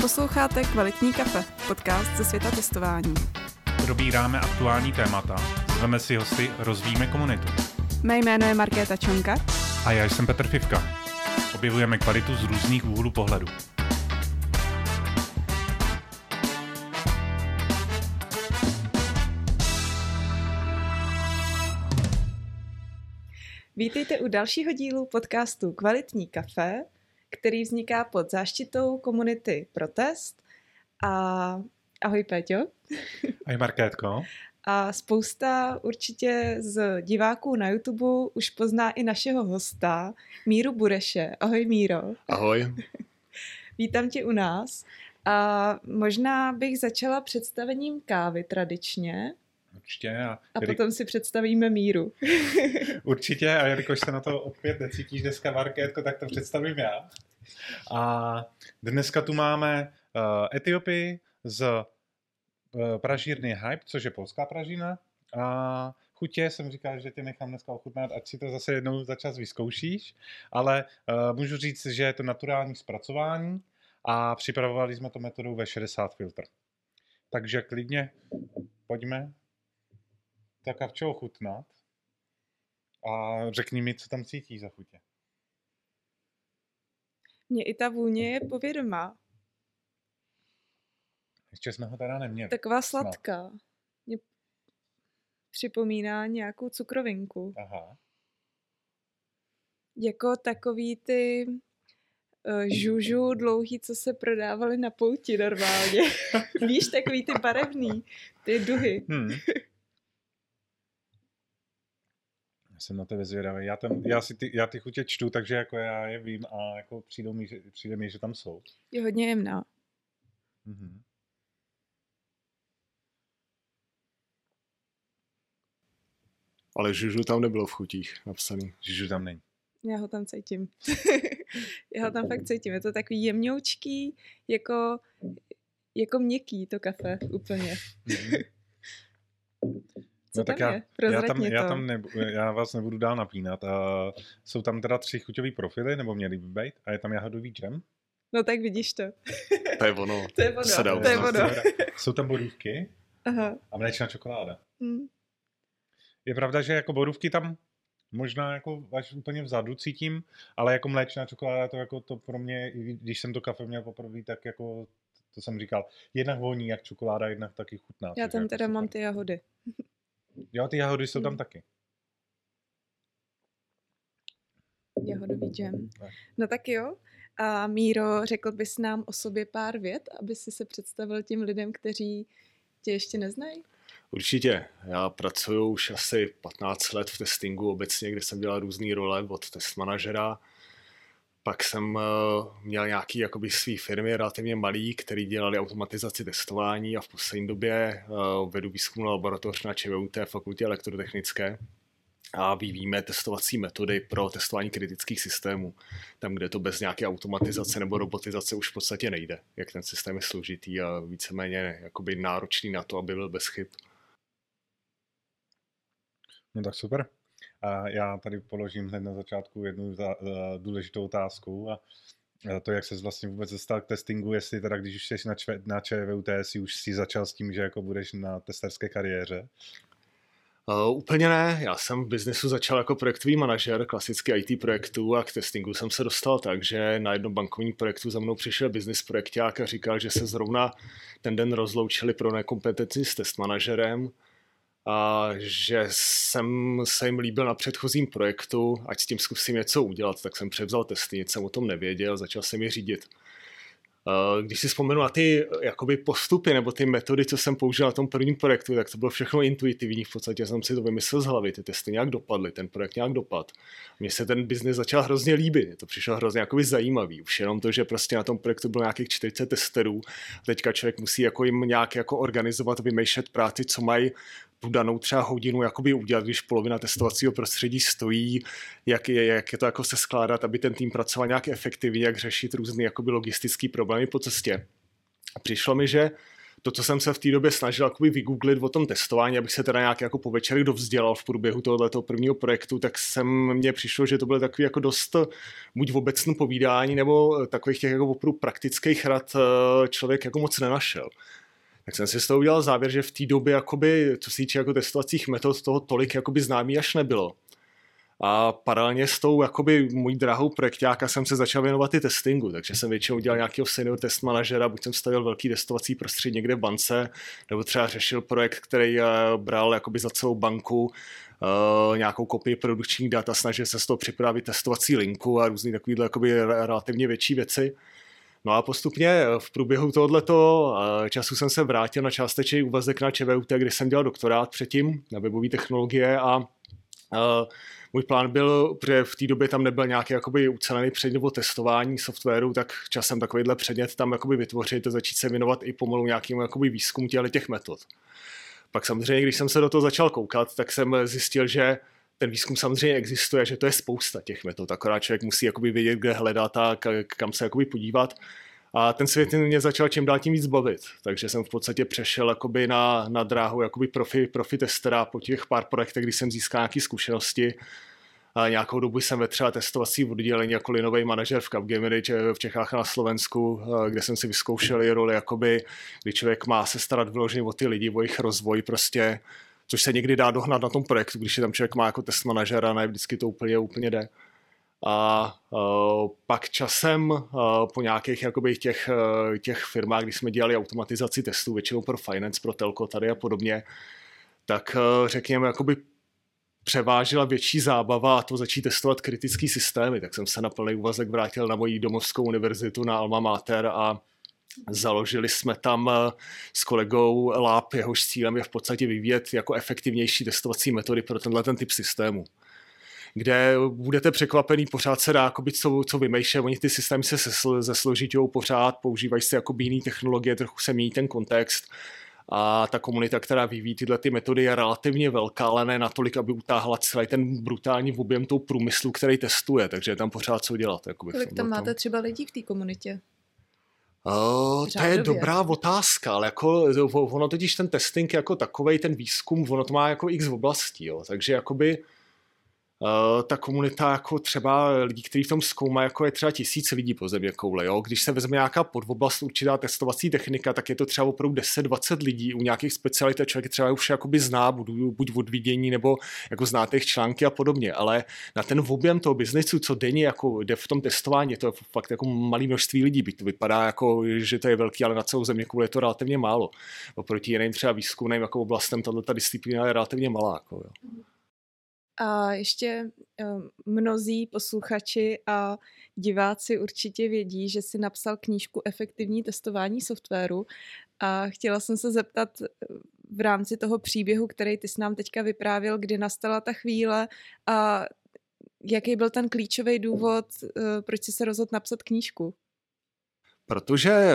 Posloucháte Kvalitní kafe, podcast ze světa testování. Probíráme aktuální témata, zveme si hosty, rozvíjíme komunitu. Mé jméno je Markéta Čonka. A já jsem Petr Fivka. Objevujeme kvalitu z různých úhlů pohledu. Vítejte u dalšího dílu podcastu Kvalitní kafe, který vzniká pod záštitou komunity Protest. A ahoj Péťo. Ahoj Markétko. A spousta určitě z diváků na YouTube už pozná i našeho hosta, Míru Bureše. Ahoj Míro. Ahoj. Vítám tě u nás. A možná bych začala představením kávy tradičně. Určitě. A, a potom si představíme míru. Určitě a jelikož se na to opět necítíš dneska, Markétko, tak to představím já. A dneska tu máme uh, Etiopii z uh, pražírny Hype, což je polská pražina. A chutě jsem říkal, že tě nechám dneska ochutnat, ať si to zase jednou za čas vyzkoušíš. Ale uh, můžu říct, že je to naturální zpracování a připravovali jsme to metodou V60 filtr. Takže klidně pojďme tak a čeho chutnat a řekni mi, co tam cítíš za chutě. Mně i ta vůně je povědomá. Ještě jsme ho teda neměli. Taková sladká. Mě připomíná nějakou cukrovinku. Aha. Jako takový ty uh, žužu dlouhý, co se prodávaly na pouti normálně. Víš, takový ty barevný, ty duhy. Hmm. Já jsem na tebe zvědavý. Já, tam, já, si ty, já ty chutě čtu, takže jako já je vím a jako přijdou mi, že, přijde mi, že tam jsou. Je hodně jemná. Mm-hmm. Ale žužu tam nebylo v chutích napsaný. Žužu tam není. Já ho tam cítím. já ho tam fakt cítím. Je to takový jemňoučký, jako, jako měkký to kafe úplně. Co no, tak já, já, tam, já, tam nebu, já vás nebudu dál napínat. A jsou tam teda tři chuťové profily, nebo měly by být, a je tam jahodový džem. No tak vidíš to. to je ono. To je ono. To je ono. Jsou tam borůvky Aha. a mléčná čokoláda. Hmm. Je pravda, že jako borůvky tam možná jako až úplně vzadu cítím, ale jako mléčná čokoláda to jako to pro mě, když jsem to kafe měl poprvé, tak jako to jsem říkal, jednak voní jak čokoláda, jednak taky chutná. Já tam jako teda super. mám ty jahody. Jo, ty jahody jsou tam hmm. taky. Jahodový džem. No tak jo. A Míro, řekl bys nám o sobě pár vět, aby si se představil těm lidem, kteří tě ještě neznají? Určitě. Já pracuji už asi 15 let v testingu obecně, kde jsem dělal různé role od test manažera. Pak jsem uh, měl nějaký jakoby svý firmy relativně malý, který dělali automatizaci testování a v poslední době uh, vedu výzkumnou laboratoř na ČVUT fakultě elektrotechnické a vyvíjíme testovací metody pro testování kritických systémů. Tam, kde to bez nějaké automatizace nebo robotizace už v podstatě nejde. Jak ten systém je složitý a víceméně jakoby náročný na to, aby byl bez chyb. No tak super. A já tady položím hned na začátku jednu za, za důležitou otázku a to, jak se vlastně vůbec dostal k testingu, jestli teda, když už jsi na, čve, na ČVUT, si už si začal s tím, že jako budeš na testerské kariéře? Uh, úplně ne, já jsem v biznesu začal jako projektový manažer klasický IT projektů a k testingu jsem se dostal tak, že na jednom bankovním projektu za mnou přišel business projekták a říkal, že se zrovna ten den rozloučili pro nekompetenci s test manažerem a že jsem se jim líbil na předchozím projektu, ať s tím zkusím něco udělat, tak jsem převzal testy, nic jsem o tom nevěděl, začal jsem je řídit. Když si vzpomenu na ty jakoby postupy nebo ty metody, co jsem použil na tom prvním projektu, tak to bylo všechno intuitivní. V podstatě jsem si to vymyslel z hlavy, ty testy nějak dopadly, ten projekt nějak dopad. Mně se ten biznis začal hrozně líbit, to přišlo hrozně jakoby zajímavý. Už jenom to, že prostě na tom projektu bylo nějakých 40 testerů, teďka člověk musí jako jim nějak jako organizovat, vymýšlet práci, co mají tu danou třeba hodinu jakoby udělat, když polovina testovacího prostředí stojí, jak je, jak je to jako se skládat, aby ten tým pracoval nějak efektivně, jak řešit různé jakoby logistické problémy po cestě. Přišlo mi, že to, co jsem se v té době snažil jakoby vygooglit o tom testování, abych se teda nějak jako po večerech dovzdělal v průběhu tohoto prvního projektu, tak jsem mně přišlo, že to bylo takový jako dost buď v povídání, nebo takových těch jako opravdu praktických rad eh, člověk jako moc nenašel. Tak jsem si z toho udělal závěr, že v té době, jakoby, co se týče jako testovacích metod, toho tolik jakoby známý až nebylo. A paralelně s tou jakoby můj drahou projektáka jsem se začal věnovat i testingu, takže jsem většinou dělal nějakého senior test manažera, buď jsem stavil velký testovací prostředí někde v bance, nebo třeba řešil projekt, který eh, bral jakoby za celou banku Uh, nějakou kopii produkčních dat a snažil se z toho připravit testovací linku a různé jakoby relativně větší věci. No a postupně v průběhu tohoto času jsem se vrátil na částečný úvazek na ČVUT, kde jsem dělal doktorát předtím na webové technologie a můj plán byl, protože v té době tam nebyl nějaký jakoby ucelený předmět nebo testování softwaru, tak časem takovýhle předmět tam jakoby vytvořit a začít se věnovat i pomalu nějakým jakoby výzkumu těch metod. Pak samozřejmě, když jsem se do toho začal koukat, tak jsem zjistil, že ten výzkum samozřejmě existuje, že to je spousta těch metod, akorát člověk musí jakoby vědět, kde hledat a kam se jakoby podívat. A ten svět mě začal čím dál tím víc bavit, takže jsem v podstatě přešel jakoby na, na dráhu jakoby profi, profi testera po těch pár projektech, kdy jsem získal nějaké zkušenosti. A nějakou dobu jsem vetřel testovací oddělení jako linový manažer v Capgemini v Čechách a na Slovensku, kde jsem si vyzkoušel i roli, jakoby, kdy člověk má se starat vyloženě o ty lidi, o jejich rozvoj, prostě, což se někdy dá dohnat na tom projektu, když je tam člověk má jako test manažera, ne vždycky to úplně, úplně jde. A uh, pak časem uh, po nějakých jakoby, těch, uh, těch firmách, když jsme dělali automatizaci testů, většinou pro finance, pro telko tady a podobně, tak uh, řekněme, jakoby převážila větší zábava a to začít testovat kritické systémy. Tak jsem se na plný úvazek vrátil na moji domovskou univerzitu na Alma Mater a Založili jsme tam s kolegou Lab, jehož cílem je v podstatě vyvíjet jako efektivnější testovací metody pro tenhle ten typ systému kde budete překvapený, pořád se dá, jakoby, co, co vymýšlet, oni ty systémy se zesložitějou pořád, používají se jako jiné technologie, trochu se mění ten kontext a ta komunita, která vyvíjí tyhle ty metody, je relativně velká, ale ne natolik, aby utáhla celý ten brutální objem toho průmyslu, který testuje, takže je tam pořád co dělat. Jakoby, Kolik tam máte třeba lidí v té komunitě? Uh, to je dobrá otázka, ale jako ono totiž ten testing jako takový, ten výzkum, ono to má jako x oblastí, jo. takže jakoby Uh, ta komunita jako třeba lidí, kteří v tom zkoumají, jako je třeba tisíc lidí po země koule. Jo? Když se vezme nějaká podvoblast, určitá testovací technika, tak je to třeba opravdu 10-20 lidí. U nějakých specialit člověk třeba už jakoby zná, budu, buď od vidění, nebo jako zná těch články a podobně. Ale na ten objem toho biznesu, co denně jako jde v tom testování, to je fakt jako malý množství lidí. Byť to vypadá jako, že to je velký, ale na celou země koule je to relativně málo. Oproti jiným třeba výzkumným jako oblastem, tato disciplína je relativně malá. Jako, jo. A ještě eh, mnozí posluchači a diváci určitě vědí, že si napsal knížku Efektivní testování softwaru a chtěla jsem se zeptat eh, v rámci toho příběhu, který ty s nám teďka vyprávěl, kdy nastala ta chvíle a jaký byl ten klíčový důvod, eh, proč jsi se rozhodl napsat knížku? Protože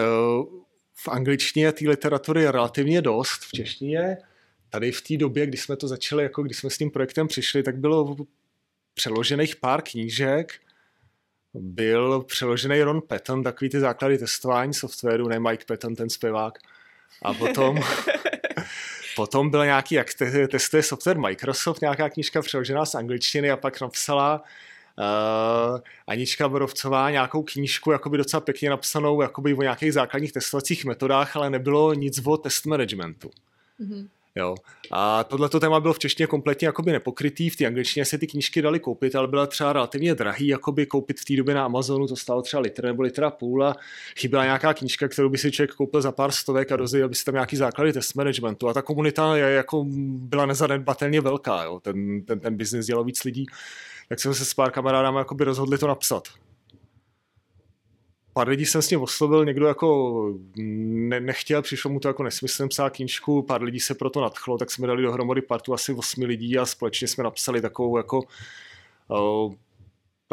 v angličtině té literatury je relativně dost, v češtině tady v té době, kdy jsme to začali, jako když jsme s tím projektem přišli, tak bylo přeložených pár knížek, byl přeložený Ron Patton, takový ty základy testování softwaru, ne Mike Patton, ten zpěvák. A potom, potom byl nějaký, jak te, testuje software Microsoft, nějaká knížka přeložená z angličtiny a pak napsala uh, Anička Borovcová nějakou knížku, jakoby docela pěkně napsanou jakoby o nějakých základních testovacích metodách, ale nebylo nic o test managementu. Mm-hmm. Jo. A tohleto téma bylo v češtině kompletně jakoby nepokrytý, v té angličtině se ty knížky daly koupit, ale byla třeba relativně drahý jakoby koupit v té době na Amazonu, to stálo třeba litr nebo litra půl a chyběla nějaká knížka, kterou by si člověk koupil za pár stovek a dozvěděl by si tam nějaký základy test managementu. A ta komunita je, jako byla nezanedbatelně velká, jo. Ten, ten, ten biznis dělal víc lidí. Tak jsme se s pár kamarádama rozhodli to napsat pár lidí jsem s ním oslovil, někdo jako ne, nechtěl, přišlo mu to jako nesmyslem psát knížku, pár lidí se proto nadchlo, tak jsme dali dohromady partu asi osmi lidí a společně jsme napsali takovou jako uh,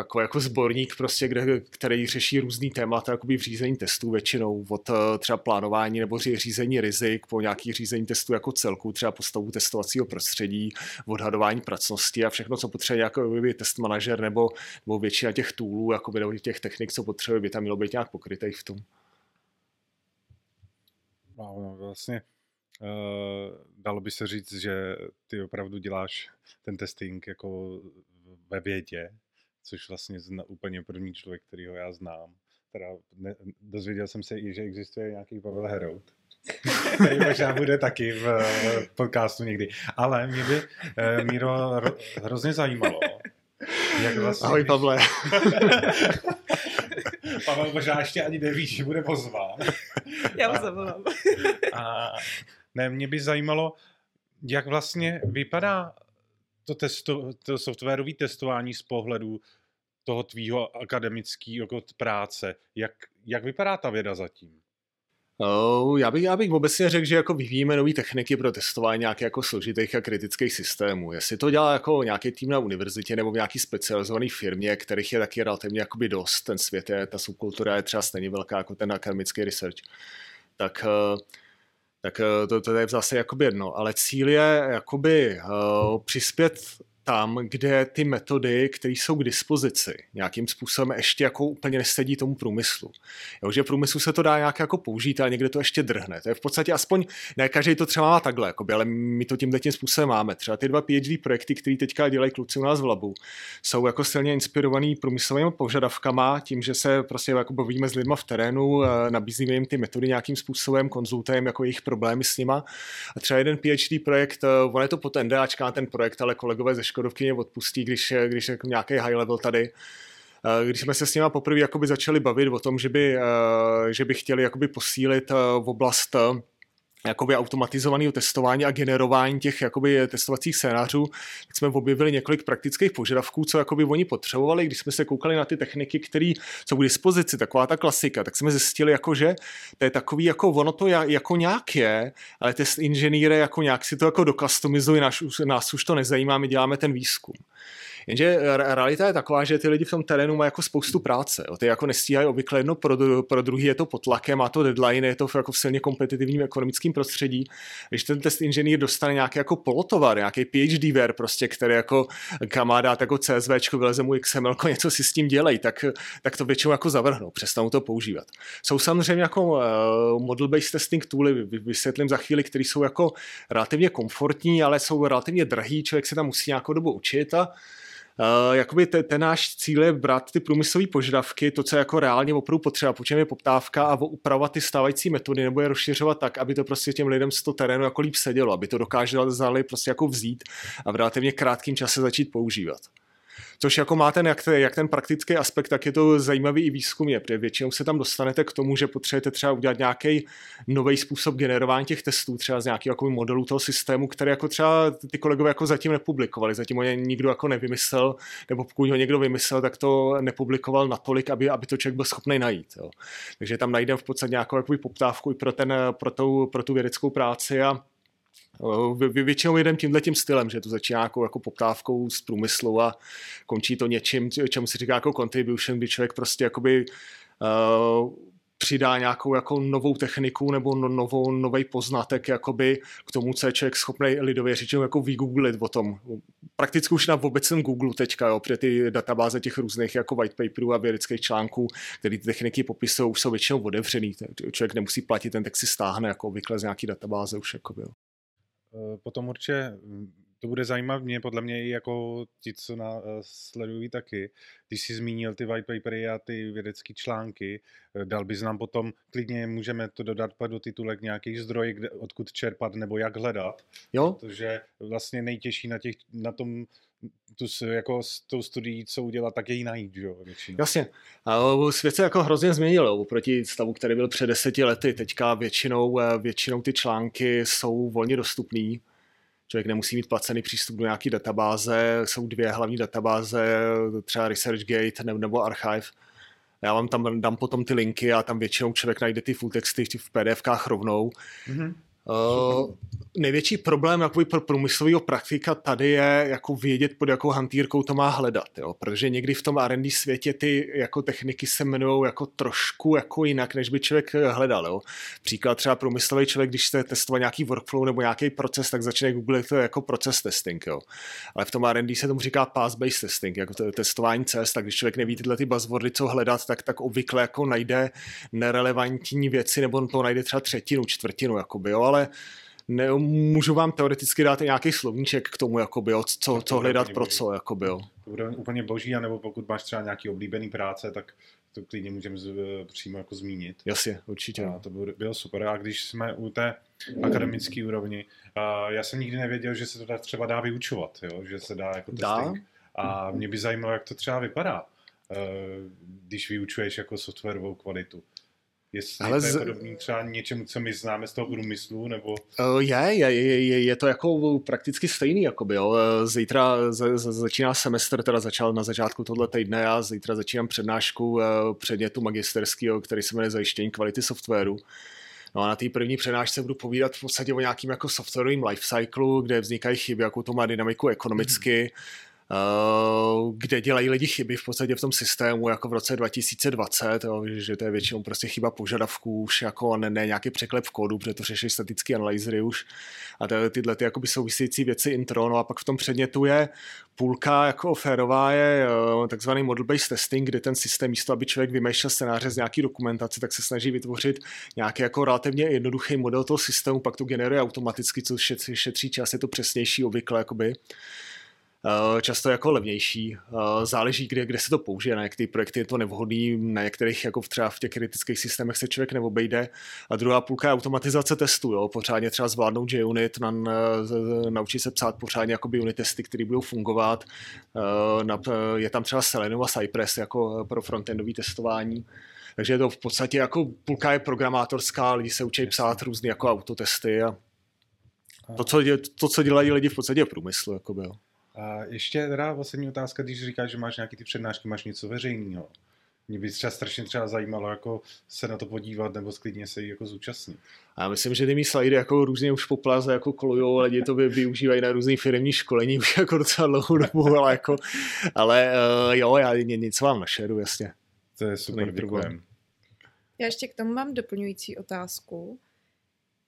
takový jako sborník, prostě, kde, který řeší různý témata jakoby v řízení testů většinou, od eh, třeba plánování nebo řízení rizik po nějaký řízení testů jako celku, třeba postavu testovacího prostředí, odhadování pracnosti a všechno, co potřebuje jako test manažer nebo, nebo většina těch toolů, jako by těch technik, co potřebuje, by tam mělo být nějak pokrytý v tom. Wow, vlastně uh, dalo by se říct, že ty opravdu děláš ten testing jako ve vědě, což vlastně zna, úplně první člověk, kterýho já znám. Teda ne, dozvěděl jsem se i, že existuje nějaký Pavel Herout, který možná bude taky v, podcastu někdy. Ale mě by, uh, Míro, hrozně zajímalo, jak vlastně... Ahoj, Pavle. Pavel možná ještě ani neví, že bude pozván. Já ho zavolám. A ne, mě by zajímalo, jak vlastně vypadá to, testo, to softwarové testování z pohledu toho tvýho akademického jako práce. Jak, jak vypadá ta věda zatím? Oh, já, bych, já bych obecně řekl, že jako vyvíjíme nové techniky pro testování nějakých jako složitých a kritických systémů. Jestli to dělá jako nějaký tým na univerzitě nebo v nějaký specializované firmě, kterých je taky relativně jakoby dost, ten svět je, ta subkultura je třeba stejně velká jako ten akademický research, tak uh, tak eh, to, to je zase jakoby jedno, ale cíl je jakoby uh, přispět tam, kde ty metody, které jsou k dispozici, nějakým způsobem ještě jako úplně nesedí tomu průmyslu. Jo, že průmyslu se to dá nějak jako použít, ale někde to ještě drhne. To je v podstatě aspoň, ne každý to třeba má takhle, jakoby, ale my to tímhle tím způsobem máme. Třeba ty dva PhD projekty, které teďka dělají kluci u nás v labu, jsou jako silně inspirovaný průmyslovými požadavkama, tím, že se prostě jako bavíme s lidmi v terénu, nabízíme jim ty metody nějakým způsobem, konzultujeme jako jejich problémy s nima. A třeba jeden PhD projekt, on je to pod NDAčka ten projekt, ale kolegové ze Škodovky mě odpustí, když, když jako nějaký high level tady. Eh, když jsme se s nimi poprvé začali bavit o tom, že by, eh, že by chtěli jakoby posílit eh, v oblast jakoby automatizovaného testování a generování těch jakoby testovacích scénářů, tak jsme objevili několik praktických požadavků, co jakoby oni potřebovali. Když jsme se koukali na ty techniky, které jsou k dispozici, taková ta klasika, tak jsme zjistili, jako, že to je takový, jako ono to jako nějak je, ale test inženýre jako nějak si to jako dokastomizuje, nás, nás už to nezajímá, my děláme ten výzkum. Jenže realita je taková, že ty lidi v tom terénu mají jako spoustu práce. Jo. Ty jako nestíhají obvykle jedno pro, pro druhý, je to pod tlakem, má to deadline, je to v, jako v silně kompetitivním ekonomickém prostředí. Když ten test inženýr dostane nějaký jako polotovar, nějaký PhD ver, prostě, který jako kam jako CSV, vyleze mu XML, něco si s tím dělej, tak, tak to většinou jako zavrhnou, přestanou to používat. Jsou samozřejmě jako uh, model-based testing tooly, vysvětlím za chvíli, které jsou jako relativně komfortní, ale jsou relativně drahý, člověk se tam musí nějakou dobu učit a Uh, jakoby te, ten náš cíl je brát ty průmyslové požadavky, to, co je jako reálně opravdu potřeba, po čem je poptávka a upravovat ty stávající metody nebo je rozšiřovat tak, aby to prostě těm lidem z toho terénu jako líp sedělo, aby to dokázali prostě jako vzít a v relativně krátkém čase začít používat což jako má ten, jak, jak ten praktický aspekt, tak je to zajímavý i výzkumně, protože většinou se tam dostanete k tomu, že potřebujete třeba udělat nějaký nový způsob generování těch testů, třeba z nějakého jako modelu toho systému, který jako třeba ty kolegové jako zatím nepublikovali, zatím ho nikdo jako nevymyslel, nebo pokud ho někdo vymyslel, tak to nepublikoval natolik, aby, aby to člověk byl schopný najít. Jo. Takže tam najdeme v podstatě nějakou poptávku i pro, ten, pro, tou, pro tu vědeckou práci a Většinou jedem tímhle tím stylem, že to začíná jako, jako poptávkou z průmyslu a končí to něčím, čemu se říká jako contribution, kdy člověk prostě jakoby uh, přidá nějakou jako novou techniku nebo no, novou, nový poznatek jakoby k tomu, co je člověk schopný lidově řečeno jako vygooglit o tom. Prakticky už na obecném Google teďka, jo, protože ty databáze těch různých jako white paperů a vědeckých článků, které ty techniky popisují, už jsou většinou otevřený. Člověk nemusí platit, ten text si stáhne jako obvykle z nějaký databáze už. Jako, jo. Eh, potom určitě hm, to bude zajímat mě, podle mě i jako ti, co na, eh, sledují taky. Když jsi zmínil ty white papery a ty vědecké články, eh, dal bys nám potom, klidně můžeme to dodat do titulek nějakých zdrojů, kde, odkud čerpat nebo jak hledat. Jo. Protože vlastně nejtěžší na, těch, na tom tu, jako s tou studií, co udělat, tak je ji najít, jo, většinou. Jasně. A svět se jako hrozně změnil oproti stavu, který byl před deseti lety. Teďka většinou, eh, většinou ty články jsou volně dostupný. Člověk nemusí mít placený přístup do nějaké databáze. Jsou dvě hlavní databáze, třeba ResearchGate nebo Archive. Já vám tam dám potom ty linky a tam většinou člověk najde ty full texty v PDFkách rovnou. Mm-hmm. Uh, největší problém jakoby pro průmyslového praktika tady je jako vědět, pod jakou hantýrkou to má hledat, jo? protože někdy v tom R&D světě ty jako techniky se jmenují jako trošku jako jinak, než by člověk hledal. Jo? Příklad třeba průmyslový člověk, když chce testovat nějaký workflow nebo nějaký proces, tak začne googlit to jako proces testing. Jo? Ale v tom R&D se tomu říká path-based testing, jako to testování cest, tak když člověk neví tyhle ty buzzwordy, co hledat, tak, tak obvykle jako najde nerelevantní věci nebo to najde třeba třetinu, čtvrtinu, jakoby, jo? Ale ne, můžu vám teoreticky dát nějaký slovníček k tomu, jakoby, jo, co, co hledat pro co. Jakoby, jo. To bude úplně boží, anebo pokud máš třeba nějaký oblíbený práce, tak to klidně můžeme přímo jako zmínit. Jasně, určitě. A to bylo, bylo super. A když jsme u té akademické úrovni, a já jsem nikdy nevěděl, že se to třeba dá vyučovat, jo? že se dá jako testing. Dá? A mě by zajímalo, jak to třeba vypadá, eh, když vyučuješ jako softwarovou kvalitu. Jestli Ale to je podobný třeba něčemu, co my známe z toho průmyslu, nebo... Je, je, je, je to jako prakticky stejný, jakoby, jo. Zítra z, z, začíná semestr, teda začal na začátku tohle týdne, já zítra začínám přednášku předmětu magisterského, který se jmenuje zajištění kvality softwaru. No a na té první přednášce budu povídat v podstatě o nějakým jako softwarovým lifecyclu, kde vznikají chyby, jakou to má dynamiku ekonomicky, mm Eh, kde dělají lidi chyby v podstatě v tom systému, jako v roce 2020, jo, že to je většinou prostě chyba požadavků, už jako ne, ne nějaký překlep v kódu, protože to řeší statické analýzy už a to, tyhle ty jakoby související věci intro, no a pak v tom předmětu je půlka jako férová je eh, takzvaný model-based testing, kde ten systém místo, aby člověk vymýšlel scénáře z nějaký dokumentace, tak se snaží vytvořit nějaký jako relativně jednoduchý model toho systému, pak to generuje automaticky, což šetří čas, je to přesnější obvykle, jakoby. Eh, často jako levnější. Eh, záleží, kde, kde se to použije, na některé projekty je to nevhodný, na některých jako třeba v těch kritických systémech se člověk neobejde. A druhá půlka je automatizace testů, jo. pořádně třeba zvládnout JUnit, na, naučit se psát pořádně jakoby unit testy, které budou fungovat. Eh, je tam třeba Selenium a Cypress jako pro frontendové testování. Takže je to v podstatě jako půlka je programátorská, lidi se učí psát různé jako autotesty a to, co, to, co dělají lidi v podstatě v průmyslu. Jako jo. A ještě teda poslední otázka, když říkáš, že máš nějaký ty přednášky, máš něco veřejného. Mě by třeba strašně třeba zajímalo jako se na to podívat nebo sklidně se jí jako zúčastnit. A myslím, že ty mý slajdy jako různě už po plaze jako kolujou, lidi to využívají na různý firmní školení už jako docela dlouhou dobu, ale jako, ale uh, jo, já něco vám našeru, jasně. To je super, děkujem. Já ještě k tomu mám doplňující otázku.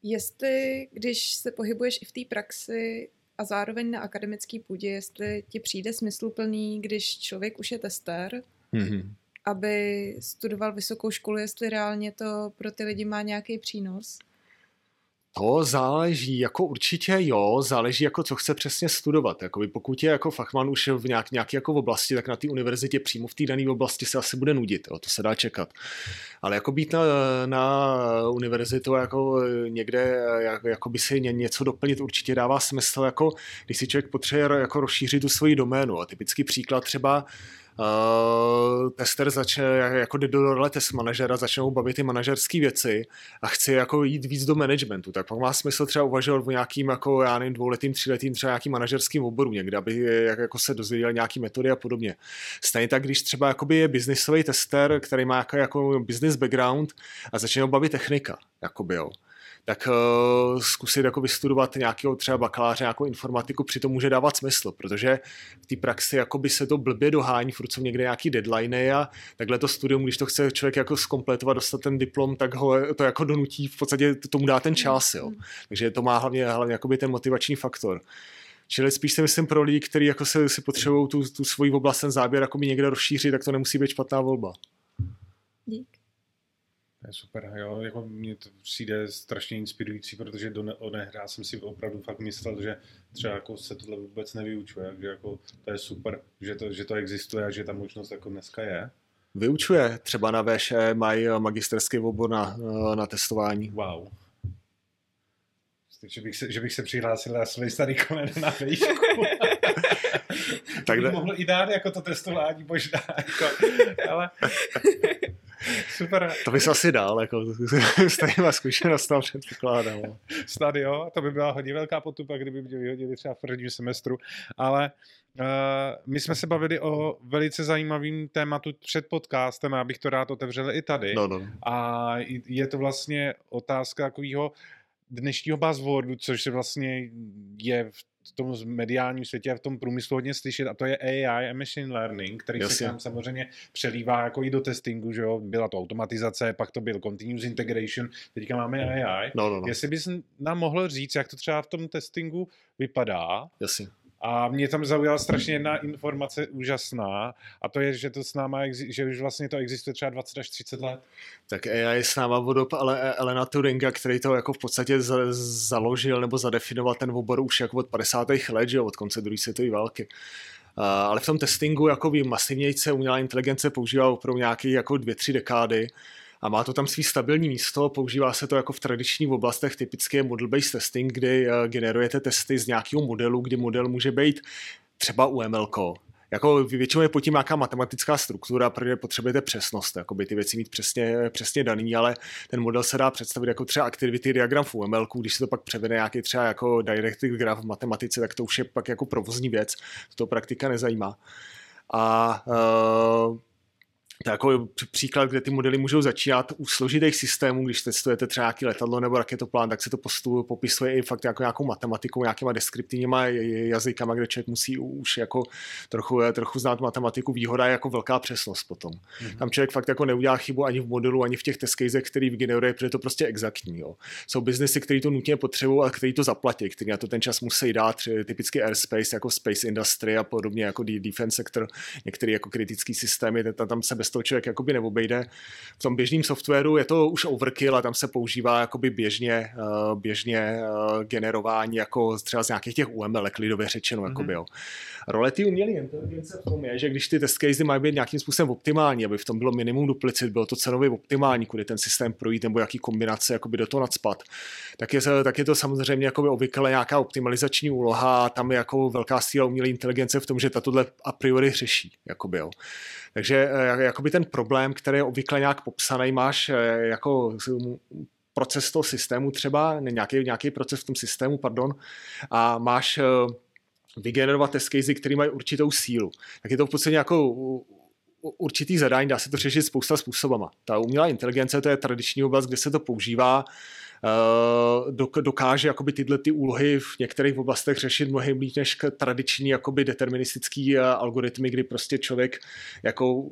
Jestli, když se pohybuješ i v té praxi, a zároveň na akademický půdě, jestli ti přijde smysluplný, když člověk už je tester, mm-hmm. aby studoval vysokou školu, jestli reálně to pro ty lidi má nějaký přínos. To záleží, jako určitě jo, záleží jako co chce přesně studovat. Jakoby pokud je jako fachman už v nějak, nějaké jako oblasti, tak na té univerzitě přímo v té dané oblasti se asi bude nudit, jo, to se dá čekat. Ale jako být na, na univerzitu jako někde, jak, jako by si něco doplnit určitě dává smysl, jako když si člověk potřebuje jako rozšířit tu svoji doménu. A typický příklad třeba uh, tester začne, jako jde do role test manažera, začnou bavit ty manažerské věci a chci jako jít víc do managementu, tak pak má smysl třeba uvažovat o nějakým jako, já nevím, dvouletým, tříletým třeba nějakým manažerským oboru někde, aby jak, jako se dozvěděl nějaký metody a podobně. Stejně tak, když třeba jakoby je biznisový tester, který má jako, jako business background a začne ho bavit technika, jakoby, jo tak uh, zkusit jako vystudovat nějakého třeba bakaláře, nějakou informatiku, přitom může dávat smysl, protože v té praxi jako by se to blbě dohání, furt jsou někde nějaký deadline a takhle to studium, když to chce člověk jako zkompletovat, dostat ten diplom, tak ho to jako donutí, v podstatě tomu dá ten čas, jo. Takže to má hlavně, hlavně jakoby ten motivační faktor. Čili spíš si myslím pro lidi, kteří jako se, si potřebují tu, tu svoji oblast, ten záběr jako někde rozšířit, tak to nemusí být špatná volba. Dík. To je super, jo, jako mě to přijde strašně inspirující, protože do ne- odehrá jsem si opravdu fakt myslel, že třeba jako se tohle vůbec nevyučuje, že jako to je super, že to, že to existuje a že ta možnost jako dneska je. Vyučuje, třeba na VŠ mají magisterský obor na, na testování. Wow. Že bych, se, že bych se přihlásil na svůj starý kolen na výšku. tak bych mohl i dát jako to testování možná, jako, ale Super. To bys asi dál, jako s těma zkušenostmi předpokládám. Snad jo, to by byla hodně velká potupa, kdyby mě vyhodili třeba v prvním semestru, ale uh, my jsme se bavili o velice zajímavým tématu před podcastem a já bych to rád otevřel i tady. No, no. A je to vlastně otázka takového, dnešního buzzwordu, což se vlastně je v v tom mediálním světě a v tom průmyslu hodně slyšet a to je AI a machine learning, který Jasně. se tam samozřejmě přelívá jako i do testingu, že jo, byla to automatizace, pak to byl continuous integration, teďka máme AI. No, no, no. Jestli bys nám mohl říct, jak to třeba v tom testingu vypadá, Jasně. A mě tam zaujala strašně jedna informace úžasná a to je, že to s náma, že už vlastně to existuje třeba 20 až 30 let. Tak AI je s náma od ale Elena Turinga, který to jako v podstatě založil nebo zadefinoval ten obor už jako od 50. let, že od konce druhé světové války. Ale v tom testingu jako masivnějce umělá inteligence používá opravdu nějaký jako dvě, tři dekády a má to tam svý stabilní místo, používá se to jako v tradičních oblastech, typicky je model-based testing, kdy eh, generujete testy z nějakého modelu, kdy model může být třeba UML, jako většinou je pod tím nějaká matematická struktura, protože potřebujete přesnost, jako by ty věci mít přesně, přesně daný, ale ten model se dá představit jako třeba activity diagram v UML, když se to pak převede nějaký třeba jako directed graph v matematice, tak to už je pak jako provozní věc, to praktika nezajímá. A uh, to je jako příklad, kde ty modely můžou začínat u složitých systémů, když testujete třeba nějaký letadlo nebo raketoplán, tak se to postu, popisuje i fakt jako nějakou matematikou, nějakýma deskriptivníma jazykama, kde člověk musí už jako trochu, trochu znát matematiku. Výhoda je jako velká přesnost potom. Mm-hmm. Tam člověk fakt jako neudělá chybu ani v modelu, ani v těch test casech, který vygeneruje, protože je to prostě exaktní. Jo. Jsou biznesy, které to nutně potřebují a který to zaplatí, který na to ten čas musí dát, typicky airspace, jako space industry a podobně, jako defense sector, některé jako kritické systémy, tam se bez toho člověk jakoby neobejde. V tom běžném softwaru je to už overkill a tam se používá jakoby běžně, eh, běžně eh, generování jako třeba z nějakých těch UML, lidově řečeno. Mm-hmm. Jakoby, jo. Role ty umělé inteligence v tom je, že když ty test casey mají být nějakým způsobem optimální, aby v tom bylo minimum duplicit, bylo to cenově optimální, kudy ten systém projít nebo jaký kombinace jakoby do toho nadspat, tak je, tak je to samozřejmě jakoby obvykle nějaká optimalizační úloha a tam je jako velká síla umělé inteligence v tom, že ta tohle a priori řeší. Jakoby, jo. Takže eh, jakoby ten problém, který je obvykle nějak popsaný, máš eh, jako proces toho systému třeba, nějaký, nějaký proces v tom systému, pardon, a máš eh, vygenerovat test casey, který mají určitou sílu. Tak je to v podstatě jako určitý zadání, dá se to řešit spousta způsobama. Ta umělá inteligence, to je tradiční oblast, kde se to používá, eh, dokáže jakoby tyhle ty úlohy v některých oblastech řešit mnohem líp než tradiční jakoby deterministický algoritmy, kdy prostě člověk jako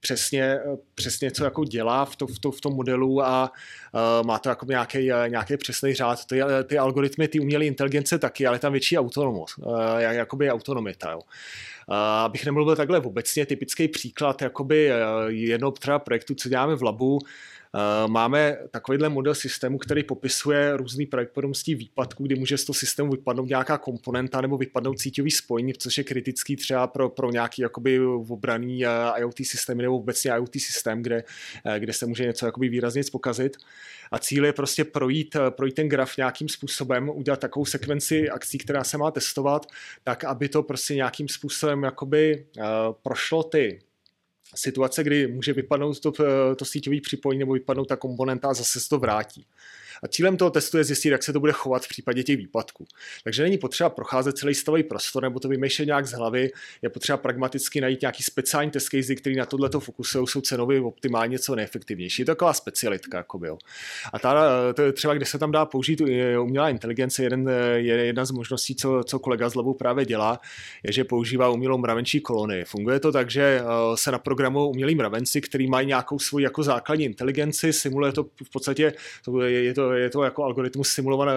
přesně, přesně co jako dělá v, to, v, to, v tom modelu a uh, má to jako nějaký, nějaký přesný řád. Ty, ty algoritmy, ty umělé inteligence taky, ale tam větší autonomos, uh, jakoby autonomita. Jo. Uh, abych nemluvil takhle obecně, typický příklad jakoby jednoho třeba projektu, co děláme v labu, Eh, máme takovýhle model systému, který popisuje různý pravděpodobnosti výpadků, kdy může z toho systému vypadnout nějaká komponenta nebo vypadnout síťový spojení, což je kritický třeba pro, pro nějaký jakoby obraný eh, IoT systém nebo obecně IoT systém, kde, eh, kde se může něco jakoby výrazně pokazit. A cíl je prostě projít, projít ten graf nějakým způsobem, udělat takovou sekvenci akcí, která se má testovat, tak aby to prostě nějakým způsobem jakoby uh, prošlo ty situace, kdy může vypadnout to, eh, to síťové připojení nebo vypadnout ta komponenta a zase se to vrátí. A cílem toho testu je zjistit, jak se to bude chovat v případě těch výpadků. Takže není potřeba procházet celý stavový prostor nebo to vymýšlet nějak z hlavy, je potřeba pragmaticky najít nějaký speciální test case, který na tohle fokusují, jsou cenově optimálně co nejefektivnější. Je to taková specialitka. Jako byl. A ta, to je třeba, kde se tam dá použít umělá inteligence, jeden, je jedna z možností, co, co kolega z Labu právě dělá, je, že používá umělou mravenčí kolony. Funguje to tak, že eh, se naprogramují umělí mravenci, který mají nějakou svoji jako základní inteligenci, simuluje to v podstatě, je to je to jako algoritmus simulovaný,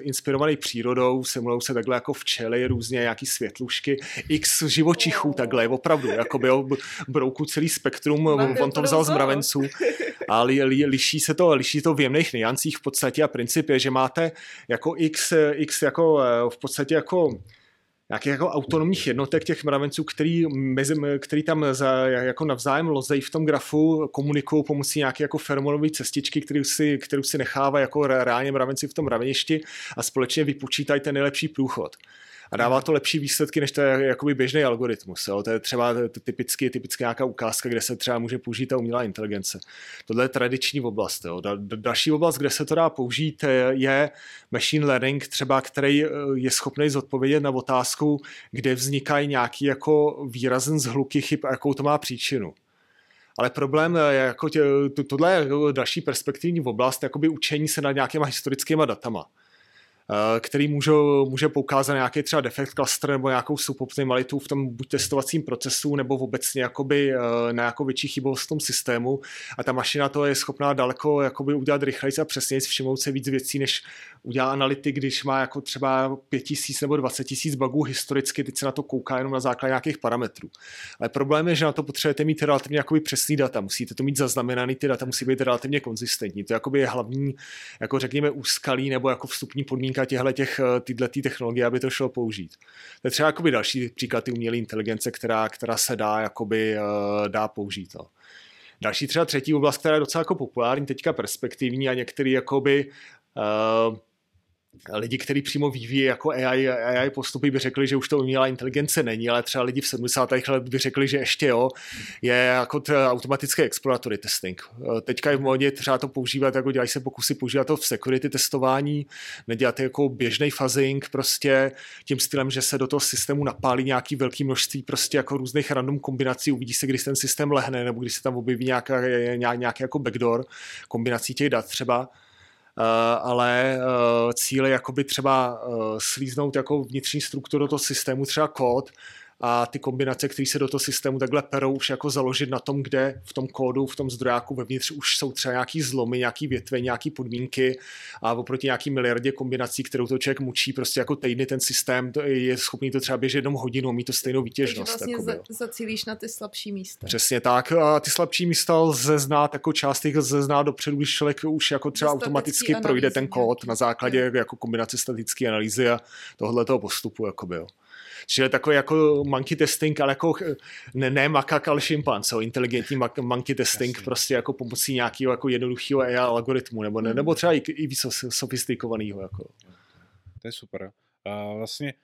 inspirovaný přírodou, simulují se takhle jako včely, různě nějaký světlušky, x živočichů takhle, opravdu, jako byl brouku celý spektrum, on to vzal z mravenců. A li, li, liší se to, liší to v jemných niancích v podstatě a princip je, že máte jako x, x jako v podstatě jako nějakých jako autonomních jednotek těch mravenců, který, mezi, který tam za, jako navzájem lozejí v tom grafu, komunikují pomocí nějaké jako feromonové cestičky, kterou si, kterou si nechávají jako reálně mravenci v tom mraveništi a společně vypočítají ten nejlepší průchod a dává to lepší výsledky, než to jakoby běžný algoritmus. Jo. To je třeba typicky, typicky nějaká ukázka, kde se třeba může použít ta umělá inteligence. Tohle je tradiční oblast. Jo. Další oblast, kde se to dá použít, je machine learning, třeba, který eh, je schopný zodpovědět na otázku, kde vznikají nějaký jako výrazný zhluky chyb a jakou to má příčinu. ale problém je jako tě, to, tohle je další perspektivní oblast, jakoby učení se nad nějakýma historickýma datama. Eh, který můžou, může poukázat nějaký třeba defekt cluster nebo nějakou suboptimalitu v tom buď testovacím procesu nebo obecně jakoby eh, na nějakou větší chybovost v tom systému a ta mašina to je schopná daleko jakoby udělat rychleji a přesněji, všimnout se víc věcí, než udělá analytik, když má jako třeba 5000 nebo 20 tisíc bugů historicky, teď se na to kouká jenom na základě nějakých parametrů. Ale problém je, že na to potřebujete mít relativně jakoby přesný data, musíte to mít zaznamenaný, ty data musí být relativně konzistentní. To je hlavní, jako řekněme, úskalí nebo jako vstupní podmínka těchto těch, eh, tyhle technologie, aby to šlo použít. To je třeba jakoby další příklad ty umělé inteligence, která, která se dá, jakoby, eh, dá použít. No. Další třeba třetí oblast, která je docela jako populární, teďka perspektivní a některý jakoby uh, lidi, kteří přímo vyvíjí jako AI, AI postupy, by řekli, že už to umělá inteligence není, ale třeba lidi v 70. let by řekli, že ještě jo, je jako automatické exploratory testing. Teďka je v modě třeba to používat, jako dělají se pokusy používat to v security testování, nedělat jako běžný fuzzing prostě tím stylem, že se do toho systému napálí nějaký velký množství prostě jako různých random kombinací, uvidí se, když ten systém lehne, nebo když se tam objeví nějaká, nějaký jako backdoor kombinací těch dat třeba ale eh, cíl je jakoby třeba eh, slíznout jako vnitřní strukturu toho systému, třeba kód, a ty kombinace, které se do toho systému takhle perou, už jako založit na tom, kde v tom kódu, v tom zdrojáku vevnitř už jsou třeba nějaký zlomy, nějaký větve, nějaký podmínky a oproti nějaký miliardě kombinací, kterou to člověk mučí, prostě jako týdny ten systém to je schopný to třeba běžet jednou hodinu, mít to stejnou výtěžnost. Takže vlastně jako, za, zacílíš na ty slabší místa. Přesně tak. A ty slabší místa lze znát, jako část těch lze znát dopředu, když člověk už jako třeba automaticky projde ten kód na základě jako kombinace statické analýzy a tohle toho postupu. Jakoby, jo. Čili takový jako monkey testing, ale jako ne, ne makak, ale šimpanz, inteligentní monkey testing Jasně. prostě jako pomocí nějakého jako jednoduchého AI algoritmu, nebo, ne, nebo třeba i, i víc sofistikovaného. Jako. To je super. A vlastně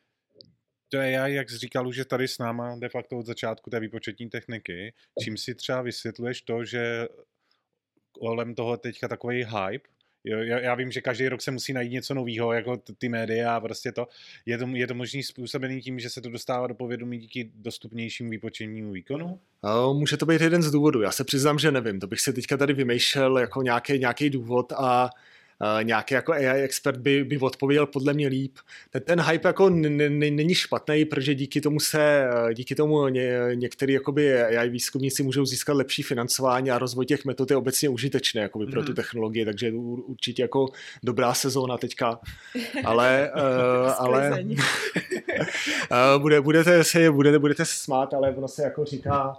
to je já, jak jsi říkal, že tady s náma de facto od začátku té výpočetní techniky, čím si třeba vysvětluješ to, že kolem toho teďka takový hype, Jo, já, já vím, že každý rok se musí najít něco nového, jako ty média a prostě to. Je to, je to možný způsobený tím, že se to dostává do povědomí díky dostupnějšímu výpočetnímu výkonu? Může to být jeden z důvodů. Já se přiznám, že nevím. To bych si teďka tady vymýšlel jako nějaký, nějaký důvod a Uh, nějaký jako AI expert by, by odpověděl podle mě líp. Ten, ten hype jako není špatný, protože díky tomu se, eh, díky tomu ně, některý jakoby AI výzkumníci můžou získat lepší financování a rozvoj těch metod je obecně užitečný jakoby mm-hmm. pro tu mhm. technologii, takže určitě jako dobrá sezóna teďka. Ale, uh, ale uh, bude, budete, se, budete, budete se smát, ale ono se jako říká,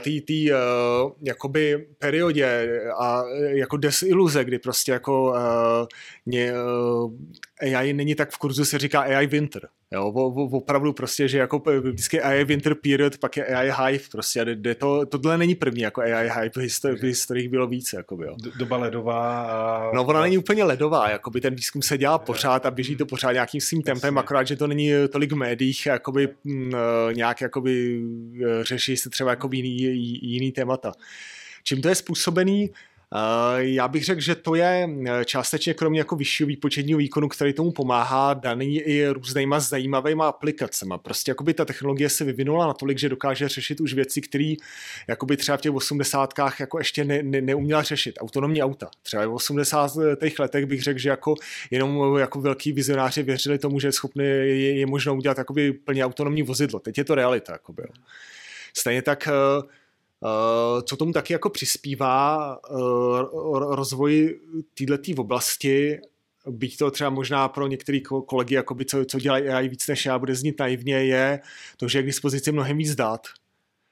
té tý, uh, jakoby periodě a jako desiluze, kdy prostě jako ně, AI není tak v kurzu, se říká AI winter. Jo, opravdu prostě, že jako vždycky AI winter period, pak je AI hype prostě. De, to, tohle není první jako AI hype, v, histori- v historiích bylo více. Jakoby, jo. Doba ledová. A... No ona není úplně ledová, jakoby ten výzkum se dělá pořád a běží to pořád nějakým svým tempem, akorát, že to není tolik v médiích, jakoby m, mm, nějak jakoby řeší se třeba jakoby jiný, jiný témata. Čím to je způsobený? Já bych řekl, že to je eh, částečně kromě jako vyššího výpočetního výkonu, který tomu pomáhá, daný i různýma zajímavými aplikacemi. Prostě jakoby ta technologie se vyvinula natolik, že dokáže řešit už věci, které jakoby třeba v těch 80. jako ještě ne, ne, neuměla řešit. Autonomní auta. Třeba v 80. letech bych řekl, že jako jenom jako velký vizionáři věřili tomu, že je schopný, je, je možno udělat jakoby plně autonomní vozidlo. Teď je to realita. Jakoby. Stejně tak uh, Eh, co tomu taky jako přispívá eh, rozvoji této oblasti, byť to třeba možná pro některé kolegy, jakoby, co, co dělají AI víc než já, bude znít naivně, je to, že je k dispozici mnohem víc dat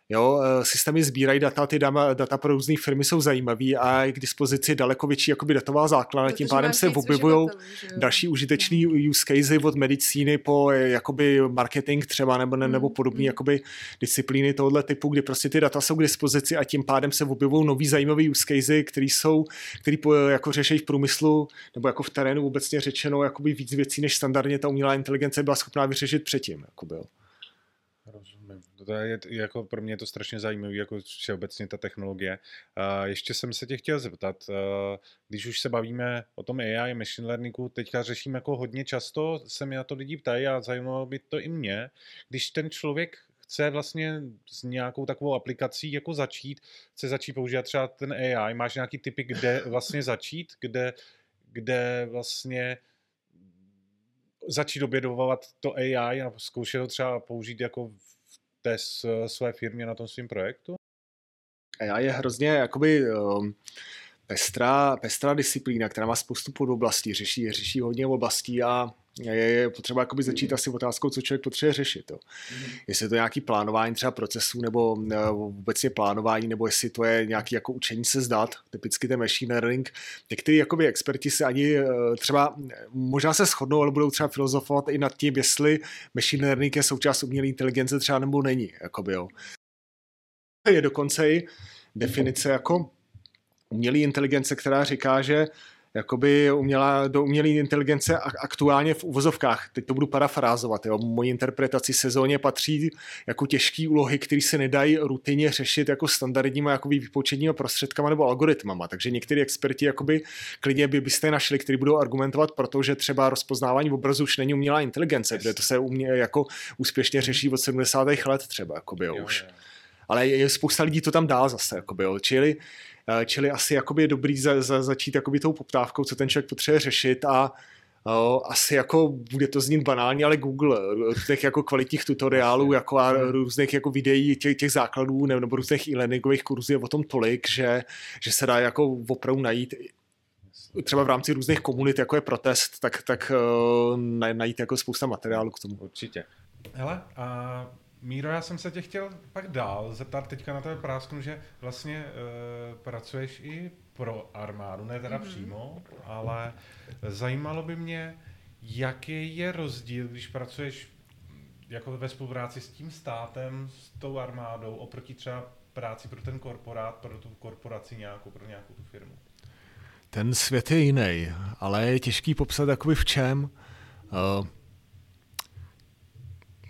Jo, eh, systémy sbírají data, ty data, data pro různé firmy jsou zajímavé a je k dispozici daleko větší jakoby datová základna, tím pádem se objevují další užitečný no. use casey od medicíny po eh, jakoby marketing třeba nebo, mm. nebo podobné mm. jakoby disciplíny tohoto typu, kdy prostě ty data jsou k dispozici a tím pádem se objevují nový zajímavý use casey, který jsou, který po, jako řeší v průmyslu nebo jako v terénu obecně řečeno jakoby víc věcí, než standardně ta umělá inteligence byla schopná vyřešit předtím. Jakoby, jo to je jako pro mě je to strašně zajímavé, jako všeobecně ta technologie. A ještě jsem se tě chtěl zeptat, když už se bavíme o tom AI, machine learningu, teďka řeším jako hodně často, se mi na to lidi ptají a zajímalo by to i mě, když ten člověk chce vlastně s nějakou takovou aplikací jako začít, chce začít používat třeba ten AI, máš nějaký typy, kde vlastně začít, kde, kde vlastně začít obědovat to AI a zkoušet ho třeba použít jako v té své firmě na tom svém projektu? AI je hrozně jakoby um, pestrá, pestrá disciplína, která má spoustu podoblastí, řeší, řeší hodně oblastí a je, je potřeba jakoby začít asi otázkou, co člověk potřebuje řešit. Jo. Mm. Jestli je to nějaký plánování třeba procesů nebo vůbec je plánování, nebo jestli to je nějaký jako učení se zdat, typicky ten machine learning. Někteří jakoby experti se ani eh, třeba možná se shodnou, ale budou třeba filozofovat i nad tím, jestli machine learning je součást umělé inteligence třeba nebo není. Jakoby, jo. Je dokonce i definice jako umělé inteligence, která říká, že jakoby umělá, do umělé inteligence aktuálně v uvozovkách, teď to budu parafrázovat, jo, mojí interpretaci sezóně patří jako těžké úlohy, které se nedají rutině řešit jako standardníma jakoby výpočetníma prostředkama nebo algoritmama, takže někteří experti jakoby klidně by byste našli, kteří budou argumentovat, protože třeba rozpoznávání obrazu už není umělá inteligence, kde to se umě, jako úspěšně řeší od 70. let třeba, jakoby, jo, jo, už. Jo. Ale je spousta lidí to tam dál zase, jakoby, jo. čili čili asi jakoby je dobrý za, za, začít jakoby tou poptávkou, co ten člověk potřebuje řešit a Uh, asi jako bude to znít banálně, ale Google, různých jako kvalitních tutoriálů jako a různých jako videí těch, těch základů nebo, nebo různých e-learningových kurzů je o tom tolik, že, že se dá jako opravdu najít třeba v rámci různých komunit, jako je protest, tak, tak najít jako spousta materiálu k tomu. Určitě. Hele, a Míro, já jsem se tě chtěl pak dál zeptat teďka na tebe prásknu, že vlastně uh, pracuješ i pro armádu, ne teda mm-hmm. přímo, ale zajímalo by mě, jaký je rozdíl, když pracuješ jako ve spolupráci s tím státem, s tou armádou, oproti třeba práci pro ten korporát, pro tu korporaci nějakou, pro nějakou tu firmu. Ten svět je jiný, ale je těžký popsat jakoby v čem. Uh,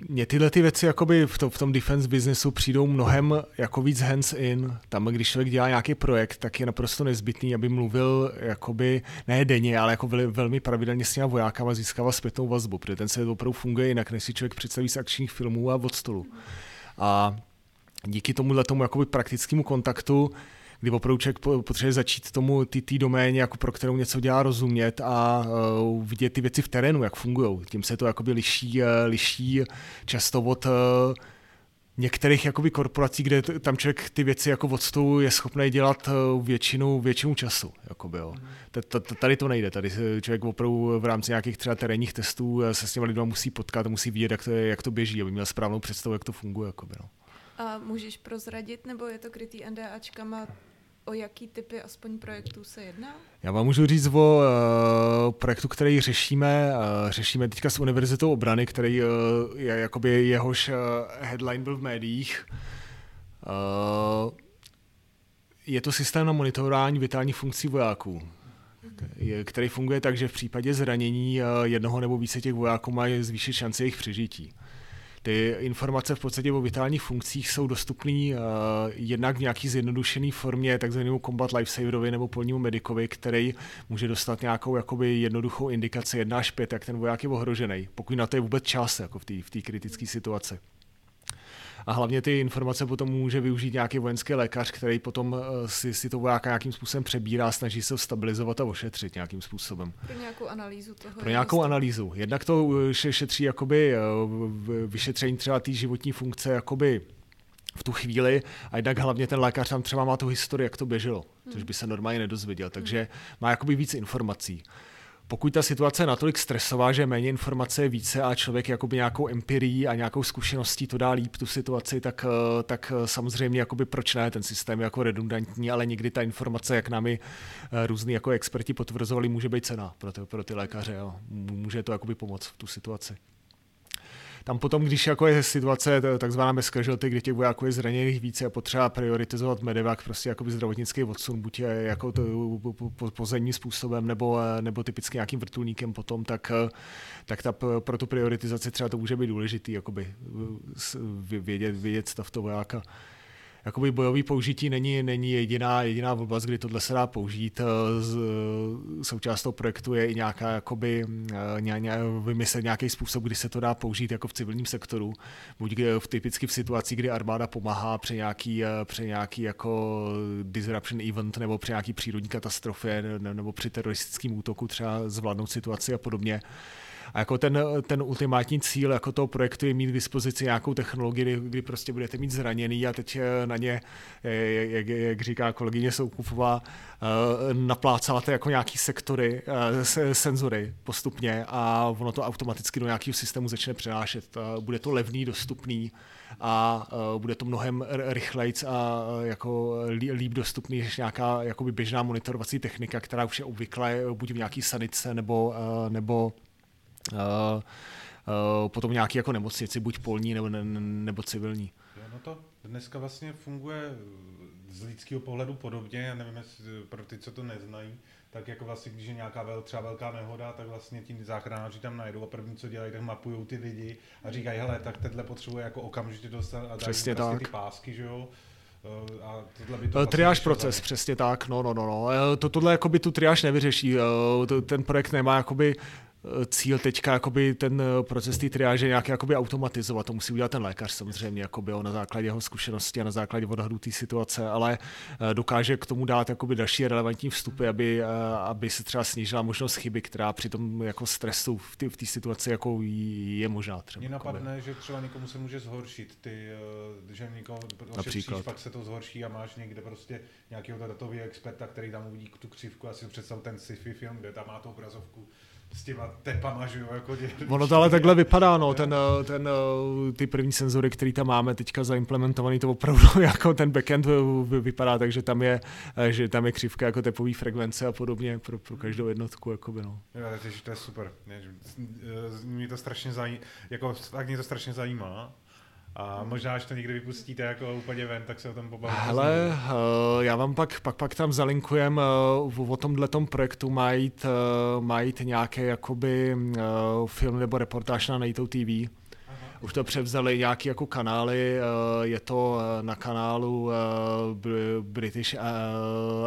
mně tyhle ty věci jakoby v, to, v tom defense businessu přijdou mnohem jako víc hands in. Tam, když člověk dělá nějaký projekt, tak je naprosto nezbytný, aby mluvil jakoby ne denně, ale jako vel, velmi pravidelně s těma vojákama získával zpětnou vazbu, protože ten se opravdu funguje jinak, než si člověk představí z akčních filmů a od stolu. A díky tomuhle tomu jakoby praktickému kontaktu kdy opravdu člověk potřebuje začít tomu ty, ty doméně, jako pro kterou něco dělá rozumět a uh, vidět ty věci v terénu, jak fungují. Tím se to jakoby liší, uh, liší často od uh, některých jakoby korporací, kde tam člověk ty věci jako od stolu je schopný dělat většinu, většinu času. Jakoby, jo. Tady to nejde, tady člověk opravdu v rámci nějakých třeba terénních testů se s těmi lidmi musí potkat, musí vidět, jak to, je, jak to běží, aby měl správnou představu, jak to funguje. Jakoby, no. A můžeš prozradit, nebo je to krytý NDAčkama, o jaký typy aspoň projektů se jedná? Já vám můžu říct o uh, projektu, který řešíme. Uh, řešíme teďka s Univerzitou obrany, který uh, je jakoby jehož uh, headline byl v médiích. Uh, je to systém na monitorování vitálních funkcí vojáků, který funguje tak, že v případě zranění jednoho nebo více těch vojáků mají zvýšit šance jejich přežití. Ty informace v podstatě o vitálních funkcích jsou dostupné uh, jednak v nějaký zjednodušené formě takzvanému Combat Lifesaverovi nebo polnímu medikovi, který může dostat nějakou jakoby jednoduchou indikaci 1 až 5, jak ten voják je ohrožený, pokud na to je vůbec čas jako v té v kritické situaci a hlavně ty informace potom může využít nějaký vojenský lékař, který potom eh, si, si to vojáka nějakým způsobem přebírá, snaží se stabilizovat a ošetřit nějakým způsobem. Pro nějakou analýzu toho. Pro nějakou analýzu. Jednak to eh, šetří jakoby eh, vyšetření třeba té životní funkce jakoby v tu chvíli a jednak hlavně ten lékař tam třeba má tu historii, jak to běželo, hmm. což by se normálně nedozvěděl, takže hmm. má jakoby víc informací pokud ta situace je natolik stresová, že méně informace je více a člověk jakoby nějakou empirii a nějakou zkušeností to dá líp tu situaci, tak, eh, tak eh, samozřejmě jakoby proč ne, ten systém je jako redundantní, ale někdy ta informace, jak námi eh, různí jako experti potvrzovali, může být cena pro ty, pro ty lékaře. Jo. Může to jakoby pomoct v tu situaci. Tam potom, když jako je situace takzvaná bez casualty, kde těch vojáků je zraněných více a potřeba prioritizovat medevák, prostě jako zdravotnický odsun, buď jako to pozemním způsobem, nebo, nebo typicky nějakým vrtulníkem potom, tak, tak ta, pro tu prioritizaci třeba to může být důležitý, jakoby vědět, vědět stav toho vojáka jakoby bojový použití není, není jediná, jediná oblast, kdy tohle se dá použít. Z, součást toho projektu je i nějaká, jakoby, ně, ně, vymyslet nějaký způsob, kdy se to dá použít jako v civilním sektoru. Buď v, typicky v situaci, kdy armáda pomáhá při nějaký, při nějaký jako disruption event nebo při nějaký přírodní katastrofě nebo při teroristickém útoku třeba zvládnout situaci a podobně. A jako ten, ten ultimátní cíl jako toho projektu je mít k dispozici nějakou technologii, kdy, prostě budete mít zraněný a teď eh, na ně, eh, jak, jak říká kolegyně Soukupová, eh, naplácáte jako nějaký sektory, senzory postupně a ono to automaticky do nějakého systému začne přenášet. Bude to levný, dostupný a bude to mnohem rychlejc a jako líp dostupný než nějaká jakoby běžná monitorovací technika, která už je obvykle buď v nějaký sanice nebo, nebo Uh, uh, potom nějaký jako nemocnici, buď polní nebo, ne, nebo civilní. Jo, no to dneska vlastně funguje z lidského pohledu podobně, já nevím, jestli pro ty, co to neznají, tak jako vlastně, když je nějaká vel, třeba velká nehoda, tak vlastně ti záchranáři tam najdou a první, co dělají, tak mapují ty lidi a říkají, hele, tak tenhle potřebuje jako okamžitě dostat a dají Přesně vlastně tak. ty pásky, že jo, a tohle by to vlastně triáž proces, přesně tak, no, no, no, no. To, tohle jakoby tu triáž nevyřeší, ten projekt nemá jakoby cíl teďka jakoby ten eh, proces té triáže nějak jakoby automatizovat. To musí udělat ten lékař samozřejmě jakoby, na základě jeho zkušenosti a na základě odhadu té situace, ale eh, dokáže k tomu dát jakoby další relevantní vstupy, aby, eh, aby se třeba snížila možnost chyby, která při tom jako stresu v té v situaci jako je možná. Třeba, Mně napadne, jakoby. že třeba někomu se může zhoršit, ty, že někoho Například. pak se to zhorší a máš někde prostě nějakého datového experta, který tam uvidí tu křivku a si představ ten sci-fi film, kde tam má tu obrazovku s těma tepama, že jo, jako dě... Ono to ale takhle vypadá, no, ten, eh, ten, eh, ty první senzory, který tam máme teďka zaimplementovaný, to opravdu jako ten backend vypadá, takže tam je, eh, že tam je křivka jako tepový frekvence a podobně pro, pro každou jednotku, jakoby, no. Jo, takže to je super. Mě to strašně zajímá, jako mě to strašně zajímá. A možná, až to někdy vypustíte jako úplně ven, tak se o tom pobavíme. Hele, uh, já vám pak, pak, pak tam zalinkujem uh, o tomhle projektu mají uh, mají nějaké jakoby uh, film nebo reportáž na NATO TV. Už to převzali nějaký jako kanály, je to na kanálu British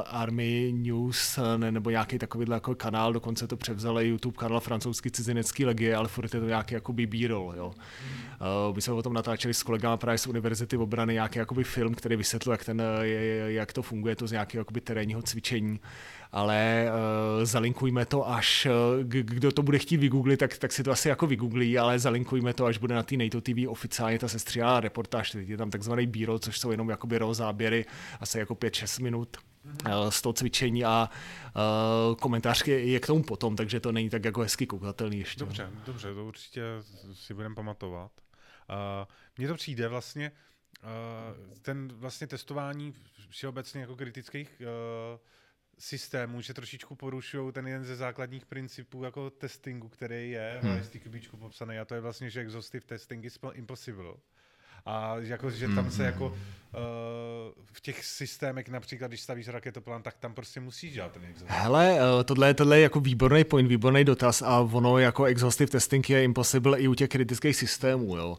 Army News nebo nějaký takovýhle jako kanál, dokonce to převzali YouTube kanál francouzský cizinecký legie, ale furt je to nějaký jako B-roll, jo. My jsme o tom natáčeli s kolegama právě z Univerzity obrany nějaký jakoby film, který vysvětlil, jak, ten, jak to funguje, to z nějakého terénního cvičení ale uh, zalinkujme to až, kdo to bude chtít vygooglit, tak, tak si to asi jako vygooglí, ale zalinkujme to, až bude na té NATO TV oficiálně ta sestřílená reportáž, teď je tam takzvaný b což jsou jenom jakoby raw záběry, asi jako 5-6 minut mm-hmm. z toho cvičení a uh, komentář je, je k tomu potom, takže to není tak jako hezky koukatelný ještě. Dobře, dobře, to určitě si budeme pamatovat. Uh, mně to přijde vlastně, uh, ten vlastně testování všeobecně jako kritických uh, systémů, že trošičku porušují ten jeden ze základních principů jako testingu, který je hmm. v kubičku popsaný a to je vlastně, že exhaustive testing is impossible. A jako, že tam se jako uh, v těch systémech, například když stavíš raketoplán, tak tam prostě musíš dělat ten exhaustive. Hele, uh, tohle, je, tohle je jako výborný point, výborný dotaz a ono jako exhaustive testing je impossible i u těch kritických systémů, jo.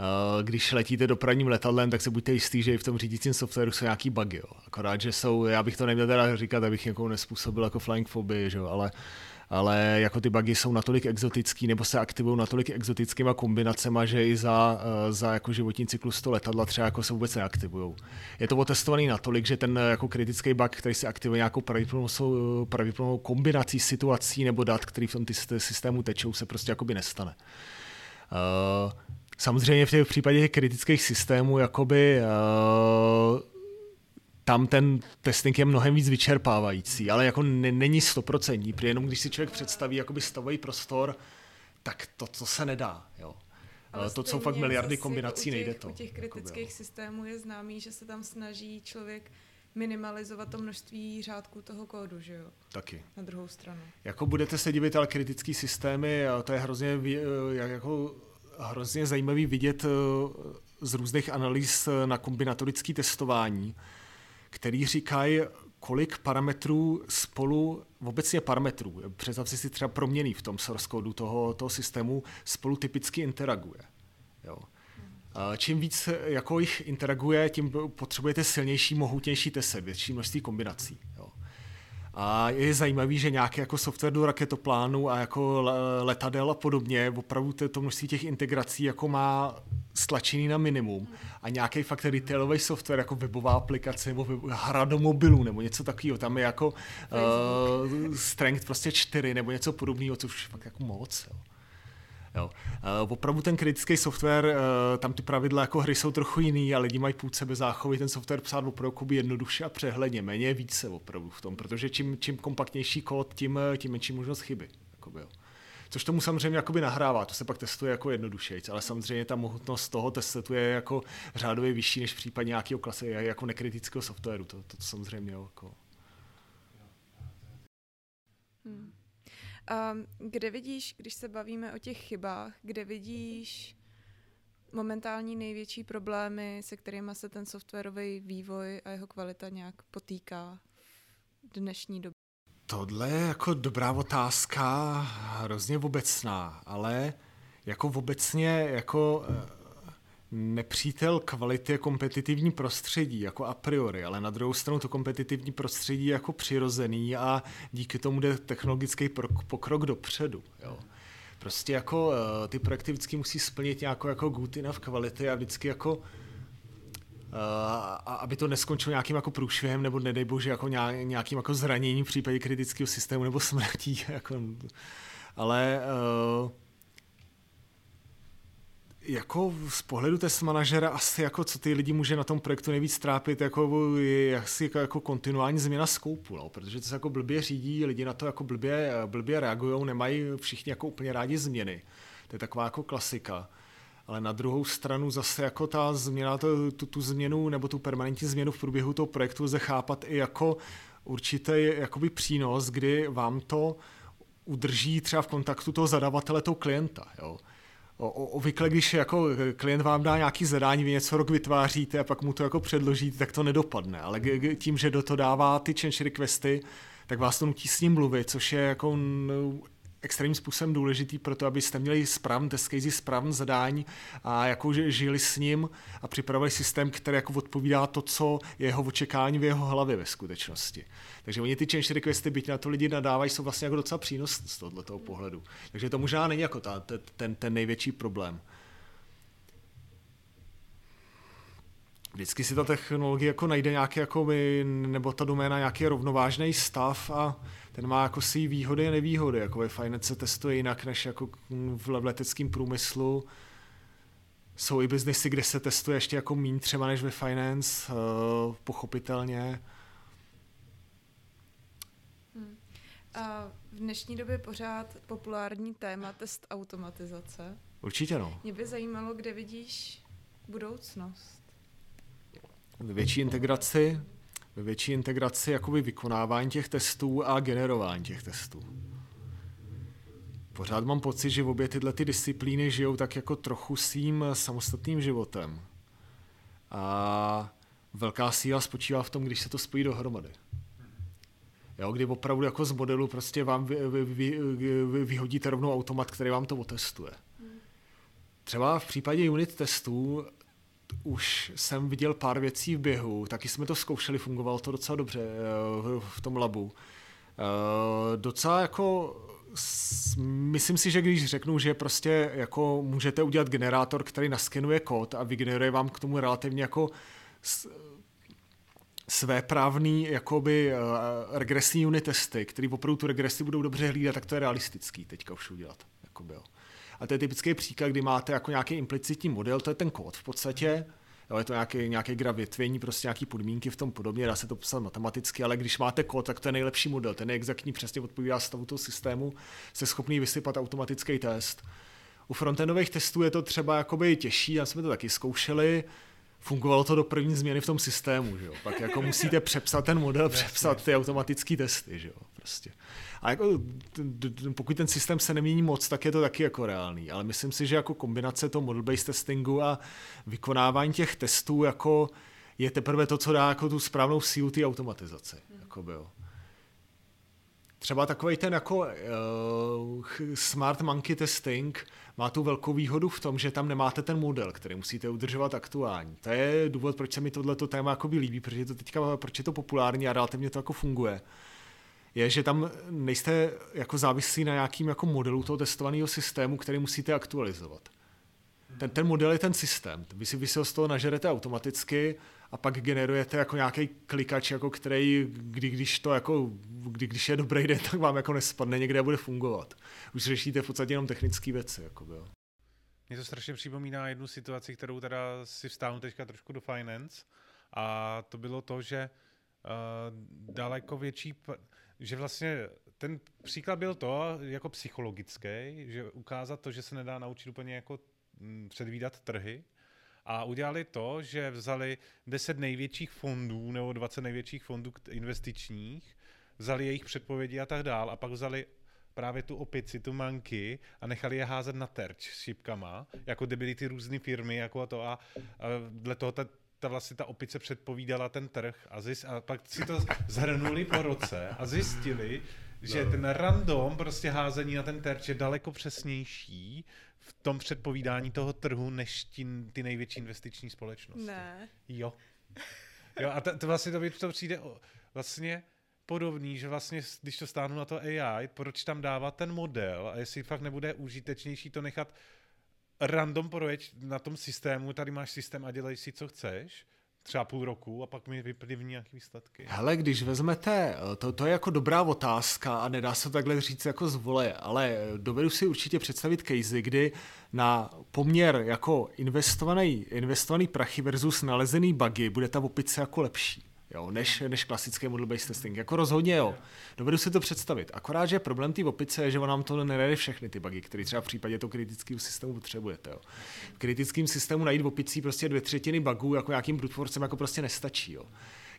Uh, když letíte dopravním letadlem, tak se buďte jistý, že i v tom řídícím softwaru jsou nějaký bugy. Jo. Akorát, že jsou, já bych to neměl teda říkat, abych někoho nespůsobil jako flying phobie, že jo, ale ale jako ty bugy jsou natolik exotický nebo se aktivují natolik exotickýma kombinacemi, že i za, eh, za jako životní cyklus to letadla třeba jako se vůbec neaktivují. Je to otestovaný natolik, že ten jako kritický bug, který se aktivuje nějakou pravděpodobnou, pravděpodobnou kombinací situací nebo dat, který v tom systému tečou, se prostě jakoby nestane. Uh, samozřejmě v, těch, v případě kritických systémů jakoby uh, tam ten testing je mnohem víc vyčerpávající, ale jako ne, není stoprocentní, protože jenom když si člověk představí jakoby stavový prostor, tak to, to se nedá. Jo. Ale to jsou fakt miliardy kombinací, těch, nejde to. U těch kritických jakoby, systémů je známý, že se tam snaží člověk minimalizovat to množství řádků toho kódu, že jo? Taky. Na druhou stranu. Jako budete se divit, ale kritický systémy, to je hrozně jako hrozně zajímavý vidět z různých analýz na kombinatorické testování, který říkají, kolik parametrů spolu, obecně parametrů, představ si třeba proměný v tom source codu toho, toho systému, spolu typicky interaguje. Jo. A čím víc jako jich interaguje, tím potřebujete silnější, mohutnější tese, větší množství kombinací. A je zajímavý, že nějaký jako software do raketoplánu a jako letadel a podobně, opravdu to, to množství těch integrací jako má stlačený na minimum a nějaký fakt retailový software jako webová aplikace nebo web, hra do mobilu nebo něco takového, tam je jako uh, strength prostě čtyři nebo něco podobného, což je fakt jako moc. Jo. Jo. Uh, opravdu ten kritický software, uh, tam ty pravidla jako hry jsou trochu jiný a lidi mají půd sebe záchovy ten software psát opravdu jednoduše a přehledně, méně více opravdu v tom, protože čím, čím kompaktnější kód, tím, tím menší možnost chyby. Jakoby, jo. Což tomu samozřejmě jakoby nahrává, to se pak testuje jako jednodušejc, ale samozřejmě ta mohutnost toho testu je jako řádově vyšší než v případě nějakého klasy, jako nekritického softwaru, to, to, to samozřejmě jako. Hmm. Um, kde vidíš, když se bavíme o těch chybách, kde vidíš momentální největší problémy, se kterými se ten softwarový vývoj a jeho kvalita nějak potýká v dnešní době? Tohle je jako dobrá otázka, hrozně obecná, ale jako obecně jako eh, nepřítel kvality je kompetitivní prostředí, jako a priori, ale na druhou stranu to kompetitivní prostředí je jako přirozený a díky tomu jde technologický pokrok dopředu. Jo. Prostě jako uh, ty projekty vždycky musí splnit nějakou jako good enough kvality a vždycky jako uh, a aby to neskončilo nějakým jako průšvihem nebo nedej bože jako nějakým jako zraněním v případě kritického systému nebo smrtí. Jako, ale uh, jako z pohledu test manažera asi jako co ty lidi může na tom projektu nejvíc trápit, jako je asi jako, jako kontinuální změna skoupu, no, protože to se jako blbě řídí, lidi na to jako blbě, blbě reagují, nemají všichni jako úplně rádi změny. To je taková jako klasika. Ale na druhou stranu zase jako ta změna, to, tu, tu změnu nebo tu permanentní změnu v průběhu toho projektu lze chápat i jako určitý jakoby přínos, kdy vám to udrží třeba v kontaktu toho zadavatele, toho klienta. Jo obvykle, když jako klient vám dá nějaký zadání, vy něco rok vytváříte a pak mu to jako předložíte, tak to nedopadne. Ale tím, že do toho dává ty change requesty, tak vás to nutí s ním mluvit, což je jako extrémním způsobem důležitý pro to, abyste měli správný test case, správný zadání a jako žili s ním a připravili systém, který jako odpovídá to, co je jeho očekání v jeho hlavě ve skutečnosti. Takže oni ty change requesty, byť na to lidi nadávají, jsou vlastně jako docela přínos z tohoto pohledu. Takže to možná není jako ta, ten, ten největší problém. Vždycky si ta technologie jako najde nějaký, jako by, nebo ta doména nějaký rovnovážný stav a ten má jako si výhody a nevýhody. Jako ve Finance se testuje jinak než jako v leteckém průmyslu. Jsou i biznesy, kde se testuje ještě jako mín třeba než ve Finance, uh, pochopitelně. Hmm. A v dnešní době pořád populární téma test automatizace. Určitě no. Mě by zajímalo, kde vidíš budoucnost. Větší integraci ve větší integraci jakoby vykonávání těch testů a generování těch testů. Pořád mám pocit, že obě tyhle ty disciplíny žijou tak jako trochu svým samostatným životem. A velká síla spočívá v tom, když se to spojí dohromady. Jo, kdy opravdu jako z modelu prostě vám vy, vy, vy, vy, vyhodíte rovnou automat, který vám to otestuje. Třeba v případě unit testů už jsem viděl pár věcí v běhu, taky jsme to zkoušeli, fungovalo to docela dobře eh, v tom labu. Eh, docela jako myslím si, že když řeknu, že prostě jako můžete udělat generátor, který naskenuje kód a vygeneruje vám k tomu relativně jako své právný jakoby uh, regresní unit testy, který opravdu tu regresi budou dobře hlídat, tak to je realistický teďka už udělat. Jakoby, jo. A to je typický příklad, kdy máte jako nějaký implicitní model, to je ten kód v podstatě, jo, je to nějaký, nějaký graf větvení, prostě nějaký podmínky v tom podobně, dá se to psat matematicky, ale když máte kód, tak to je nejlepší model, ten je exaktní, přesně odpovídá stavu toho systému, se schopný vysypat automatický test. U frontendových testů je to třeba jakoby těžší, já jsme to taky zkoušeli, fungovalo to do první změny v tom systému, že jo? Pak jako musíte přepsat ten model, přepsat ty automatické testy, že jo? Prostě. A jako, pokud ten systém se nemění moc, tak je to taky jako reálný. Ale myslím si, že jako kombinace toho model-based testingu a vykonávání těch testů jako je teprve to, co dá jako tu správnou sílu té automatizace. Hmm. Jako byl. Třeba takový ten jako uh, smart monkey testing má tu velkou výhodu v tom, že tam nemáte ten model, který musíte udržovat aktuální. To je důvod, proč se mi tohleto téma jako líbí, protože je to teďka, proč je to populární a relativně to jako funguje je, že tam nejste jako závislí na nějakým jako modelu toho testovaného systému, který musíte aktualizovat. Ten, ten model je ten systém. Vy si, vy si ho z toho nažerete automaticky a pak generujete jako nějaký klikač, jako který, kdy, když to jako, kdy, když je dobrý den, tak vám jako nespadne někde a bude fungovat. Už řešíte v podstatě jenom technické věci. Jako jo. Mně to strašně připomíná jednu situaci, kterou teda si vstáhnu teďka trošku do finance a to bylo to, že uh, daleko větší, že vlastně ten příklad byl to, jako psychologický, že ukázat to, že se nedá naučit úplně jako mm, předvídat trhy, a udělali to, že vzali 10 největších fondů nebo 20 největších fondů investičních, vzali jejich předpovědi a tak dál a pak vzali právě tu opici, tu manky a nechali je házet na terč s šipkama, jako kde byly ty různé firmy jako to. A, a dle toho ta, ta vlastně ta opice předpovídala ten trh a, zjist, a pak si to zhrnuli po roce a zjistili, že no. ten random prostě házení na ten terč je daleko přesnější v tom předpovídání toho trhu, než ty, ty největší investiční společnosti. Ne. Jo. Jo, a to, to vlastně to, to přijde o, vlastně podobný, že vlastně, když to stáhnu na to AI, proč tam dávat ten model a jestli fakt nebude užitečnější to nechat random projeď na tom systému, tady máš systém a dělej si, co chceš, třeba půl roku a pak mi vyplivní nějaké výsledky. Hele, když vezmete, to, to je jako dobrá otázka a nedá se takhle říct jako z vole, ale dovedu si určitě představit casey, kdy na poměr jako investovaný, investovaný prachy versus nalezený bugy bude ta opice jako lepší jo, než, než klasické model-based testing. Jako rozhodně jo. Dovedu si to představit. Akorát, že problém té opice je, že on nám to nenajde všechny ty bugy, které třeba v případě toho kritického systému potřebujete. Jo. V kritickém systému najít v opicí prostě dvě třetiny bugů jako nějakým brute forcem jako prostě nestačí. Jo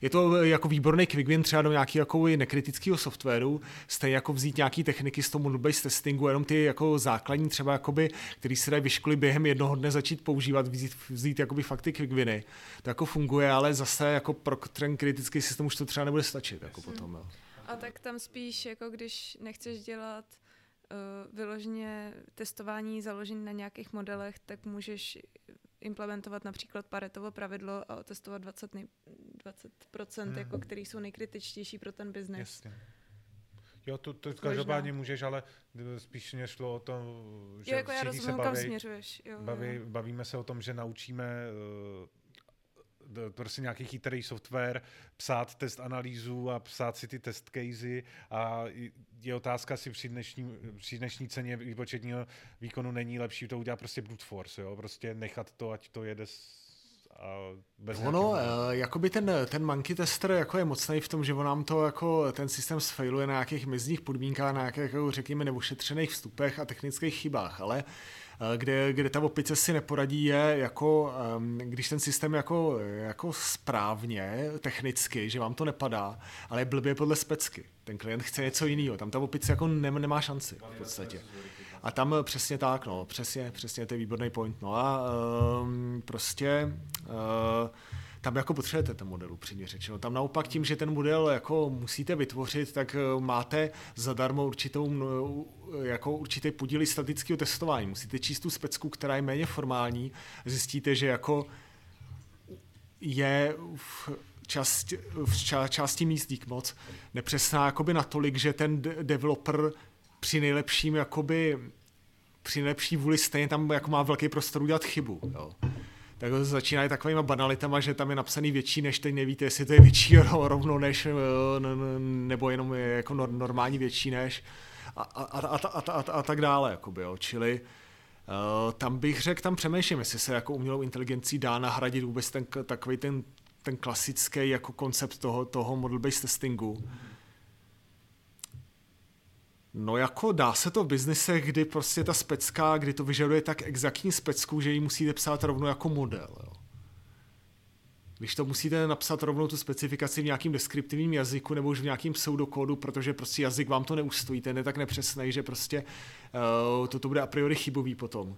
je to eh, jako výborný quick win třeba do nějakého jako nekritického softwaru, stejně jako vzít nějaký techniky z toho model-based testingu, jenom ty jako základní třeba, jakoby, který se dají vyškolit během jednoho dne začít používat, vzít, vzít jakoby fakt ty quick winy. To jako funguje, ale zase jako pro ten kritický systém už to třeba nebude stačit jako potom. Jo. A tak tam spíš, jako když nechceš dělat uh, vyloženě testování založené na nějakých modelech, tak můžeš implementovat například Paretovo pravidlo a otestovat 20, nej, 20% hmm. jako, který jsou nejkritičtější pro ten biznes. Jasně. Jo, to, to každopádně můžeš, ale spíš mě šlo o to, že jo, jako já rozumím, se baví, kam směřuješ. Jo, baví, jo. Bavíme se o tom, že naučíme uh, prostě nějaký chytrý software, psát test analýzu a psát si ty test casey a je otázka, si při dnešní, při dnešní ceně výpočetního výkonu není lepší to udělat prostě brute force, jo? prostě nechat to, ať to jede a bez ono, uh, jakoby ten, ten monkey tester jako je mocný v tom, že on nám to jako ten systém sfailuje na nějakých mezních podmínkách, na nějakých, jako řekněme, neušetřených vstupech a technických chybách, ale uh, Eh, kde, kde ta opice si neporadí, je jako, když ten systém jako, jako správně, technicky, že vám to nepadá, ale je blbě podle specky. Ten klient chce něco jiného, tam ta opice jako nemá šanci v podstatě. A tam přesně tak, no, přesně, přesně, to je výborný point. No a um, prostě uh, tam jako potřebujete ten model upřímně řečeno. Tam naopak tím, že ten model jako musíte vytvořit, tak eh, máte zadarmo určitou, jako určitý podíl statického testování. Musíte číst tu specku, která je méně formální. Zjistíte, že jako je v, část, v části míst dík moc nepřesná jakoby natolik, že ten developer při nejlepším jakoby při nejlepší vůli stejně tam jako má velký prostor udělat chybu. Jo tak začínají takovými banalitama, že tam je napsaný větší než, teď nevíte, jestli to je větší rovno než, eh, nebo jenom je jako normální větší než a, a, a, a, a, a, a tak dále. Jakoby, jo. Čili uh, tam bych řekl, tam přemýšlím, jestli se jako umělou inteligencí dá nahradit vůbec ten, takový ten, ten klasický jako koncept toho, toho model-based testingu. Mm No jako dá se to v biznesech, kdy prostě ta specka, kdy to vyžaduje tak exaktní specku, že ji musíte psát rovnou jako model. Jo. Když to musíte napsat rovnou tu specifikaci v nějakým deskriptivním jazyku nebo už v nějakým pseudokódu, protože prostě jazyk vám to neustojí, ten je tak nepřesný, že prostě uh, toto bude a priori chybový potom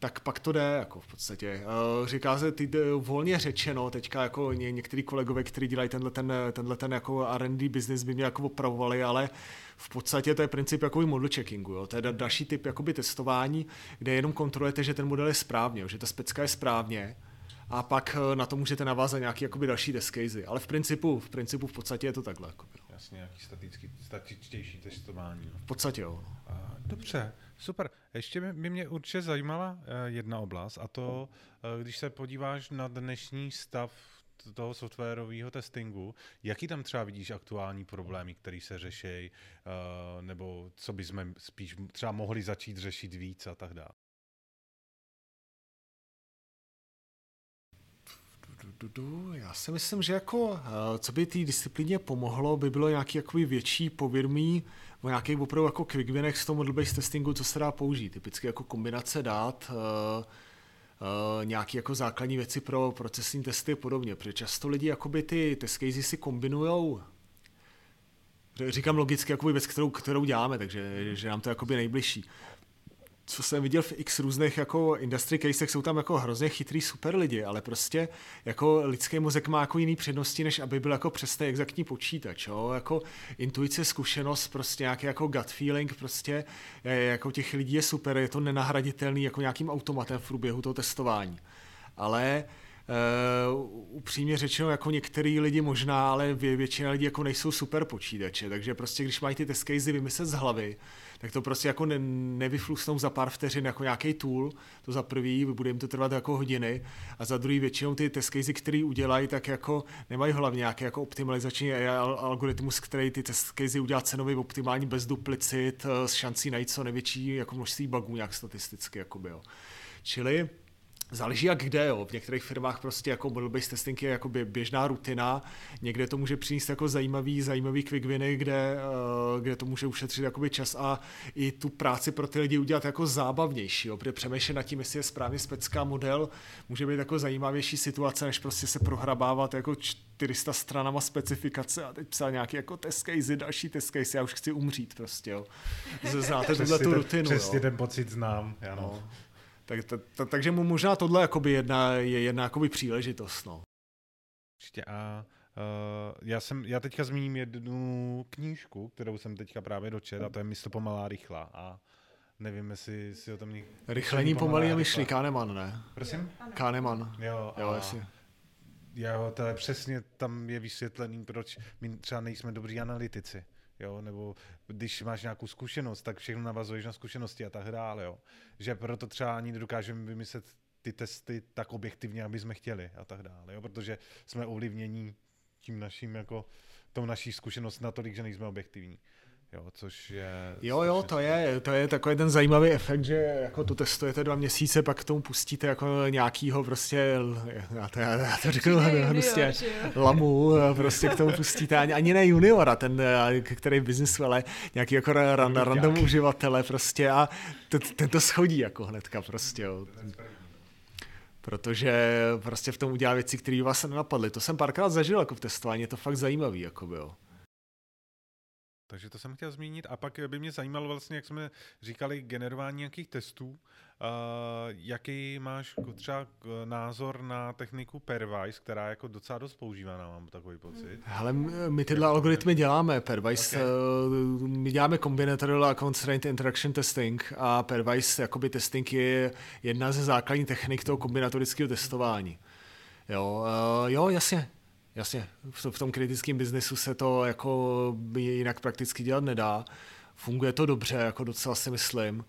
tak pak to jde, jako v podstatě. Uh, říká se ty, volně řečeno, teďka jako ně, některý kolegové, kteří dělají tenhle ten, tenhle ten jako R&D business by mě jako opravovali, ale v podstatě to je princip jako model checkingu, jo. to je další typ jakoby testování, kde jenom kontrolujete, že ten model je správně, že ta specka je správně, a pak eh, na to můžete navázat nějaký jakoby další test casey. Ale v principu, v principu v podstatě je to takhle. Jakoby. Jasně, nějaký statický, statičtější testování. V podstatě jo. Dobře, super. Ještě by mě určitě zajímala eh, jedna oblast a to, eh, když se podíváš na dnešní stav toho softwarového testingu, jaký tam třeba vidíš aktuální problémy, které se řeší, eh, nebo co bychom spíš třeba mohli začít řešit víc a tak dále? Já si myslím, že jako, co by té disciplíně pomohlo, by bylo nějaký jakoby větší povědomí o nějakých opravdu jako quick z toho model-based testingu, co se dá použít. Typicky jako kombinace dát, Uh, nějaké jako základní věci pro procesní testy a podobně, protože často lidi jakoby ty test casey si kombinujou. Říkám logicky jakoby věc, kterou, kterou děláme, takže že nám to jakoby nejbližší co jsem viděl v x různých jako industry casech, jsou tam jako hrozně chytrý super lidi, ale prostě jako lidský mozek má jako jiný přednosti, než aby byl jako přesně exaktní počítač, jo? jako intuice, zkušenost, prostě nějaký jako gut feeling, prostě jako těch lidí je super, je to nenahraditelný jako nějakým automatem v průběhu toho testování. Ale Uh, upřímně řečeno, jako některý lidi možná, ale vě, většina lidí jako nejsou super počítače, takže prostě když mají ty test casey vymyslet z hlavy, tak to prostě jako ne, nevyflusnou za pár vteřin jako nějaký tool, to za prvý, bude jim to trvat jako hodiny a za druhý většinou ty test casey, který udělají, tak jako nemají hlavně nějaký jako optimalizační algoritmus, který ty test casey udělá cenově optimální bez duplicit eh, s šancí najít co největší jako množství bugů nějak statisticky. Jakoby, jo. Čili Záleží jak kde, jo. V některých firmách prostě jako model-based testing je jako běžná rutina, někde to může přinést jako zajímavý, zajímavý quick winy, kde, uh, kde to může ušetřit jakoby čas a i tu práci pro ty lidi udělat jako zábavnější, jo. Protože přemýšlet nad tím, jestli je správně specká model, může být jako zajímavější situace, než prostě se prohrabávat jako 400 stranama specifikace a teď psal nějaký jako test case, další test case, já už chci umřít prostě, jo. Znáte tuhle tu rutinu, Přesně jo. ten pocit znám, ano. No. Tak, ta, ta, takže mu možná tohle jakoby jedna, je jedna jakoby příležitost. No. Určitě a uh, já, jsem, já teďka zmíním jednu knížku, kterou jsem teďka právě dočet a to je Mysl pomalá rychlá a nevím, jestli si o tom někdo... Rychlení pomalý a myšlí, Kahneman, ne? Prosím? Kahneman. Jo, jo jasně. Jo, to je přesně, tam je vysvětlený, proč my třeba nejsme dobří analytici jo, nebo když máš nějakou zkušenost, tak všechno navazuješ na zkušenosti a tak dále, jo. Že proto třeba ani nedokážeme vymyslet ty testy tak objektivně, aby jsme chtěli a tak dále, jo, protože jsme ovlivnění tím naším jako tou naší zkušenost natolik, že nejsme objektivní. Jo, což je... Jo, jo, to je, to je takový ten zajímavý efekt, že jako to testujete dva měsíce, pak k tomu pustíte jako nějakýho prostě, já to, já to řeknu, junior, prostě lamu, prostě k tomu pustíte, ani, ani ne juniora, ten, který v biznesu, ale nějaký jako ran, random uživatele prostě a ten to schodí jako hnedka prostě, jo. Protože prostě v tom udělá věci, které vás nenapadly. To jsem párkrát zažil jako v testování, je to fakt zajímavý, jako bylo. Takže to jsem chtěl zmínit. A pak by mě zajímalo vlastně, jak jsme říkali, generování nějakých testů. Uh, jaký máš třeba názor na techniku Pairwise, která je jako docela dost používaná, mám takový pocit? Ale my tyhle algoritmy děláme. Pairwise, okay. uh, my děláme combinatorial a constraint interaction testing a Pairwise jakoby testing je jedna ze základních technik toho kombinatorického testování. Jo, uh, jo, jasně, Jasně, v tom kritickém biznesu se to jako jinak prakticky dělat nedá. Funguje to dobře, jako docela si myslím.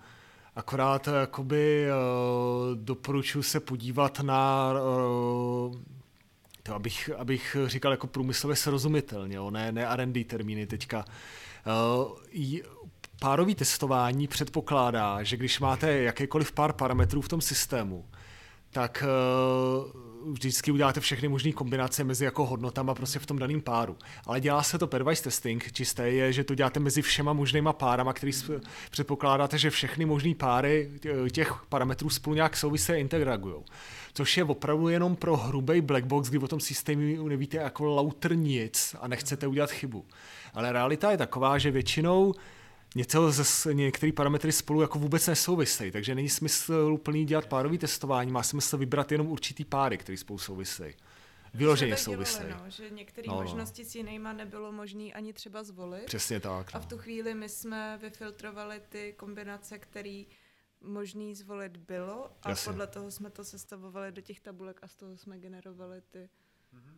Akorát jakoby uh, doporučuji se podívat na uh, to, abych, abych říkal jako průmyslově srozumitelně, jo? ne, ne R&D termíny teďka. Párový testování předpokládá, že když máte jakýkoliv pár parametrů v tom systému, tak uh, vždycky uděláte všechny možné kombinace mezi jako hodnotama prostě v tom daném páru. Ale dělá se to pairwise testing, čisté je, že to děláte mezi všema možnýma párama, který předpokládáte, že všechny možné páry těch parametrů spolu nějak souvisí a interagují. Což je opravdu jenom pro hrubý black box, kdy o tom systému nevíte jako lauter nic a nechcete udělat chybu. Ale realita je taková, že většinou něco ze některé parametry spolu jako vůbec nesouvisejí, takže není smysl plný dělat párový testování, má smysl vybrat jenom určitý páry, které spolu souvisejí. Vyloženě souvisejí. No, že některé no, no. možnosti s jinýma nebylo možné ani třeba zvolit. Přesně tak. No. A v no. tu chvíli my jsme vyfiltrovali ty kombinace, které možný zvolit bylo a Jasně. podle toho jsme to sestavovali do těch tabulek a z toho jsme generovali ty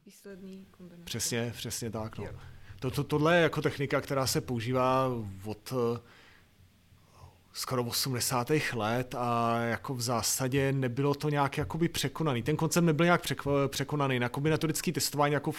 výsledné kombinace. Přesně, přesně tak. No. To, to, tohle je jako technika, která se používá od skoro 80. let a jako v zásadě nebylo to nějak jakoby překonaný. Ten koncept nebyl nějak překonaný. Na kombinatorický testování jako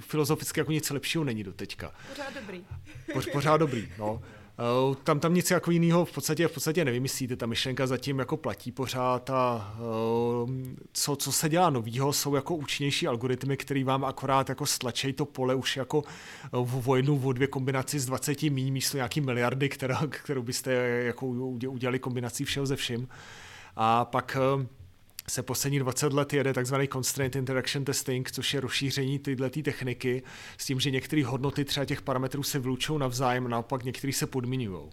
filozoficky jako nic lepšího není do teďka. Pořád dobrý. Po, pořád dobrý, no. Eh, tam, tam nic jako jiného v podstatě, v podstatě nevymyslíte, ta myšlenka zatím jako platí pořád a eh, co, co se dělá novýho, jsou jako účinnější algoritmy, které vám akorát jako stlačejí to pole už jako eh, v jednu, o dvě kombinaci z 20 míň místo nějaký miliardy, která, kterou byste jako udělali kombinací všeho ze vším. A pak se poslední 20 let jede takzvaný Constraint Interaction Testing, což je rozšíření tyhle techniky s tím, že některé hodnoty třeba těch parametrů se vylučují navzájem, naopak některé se podmiňují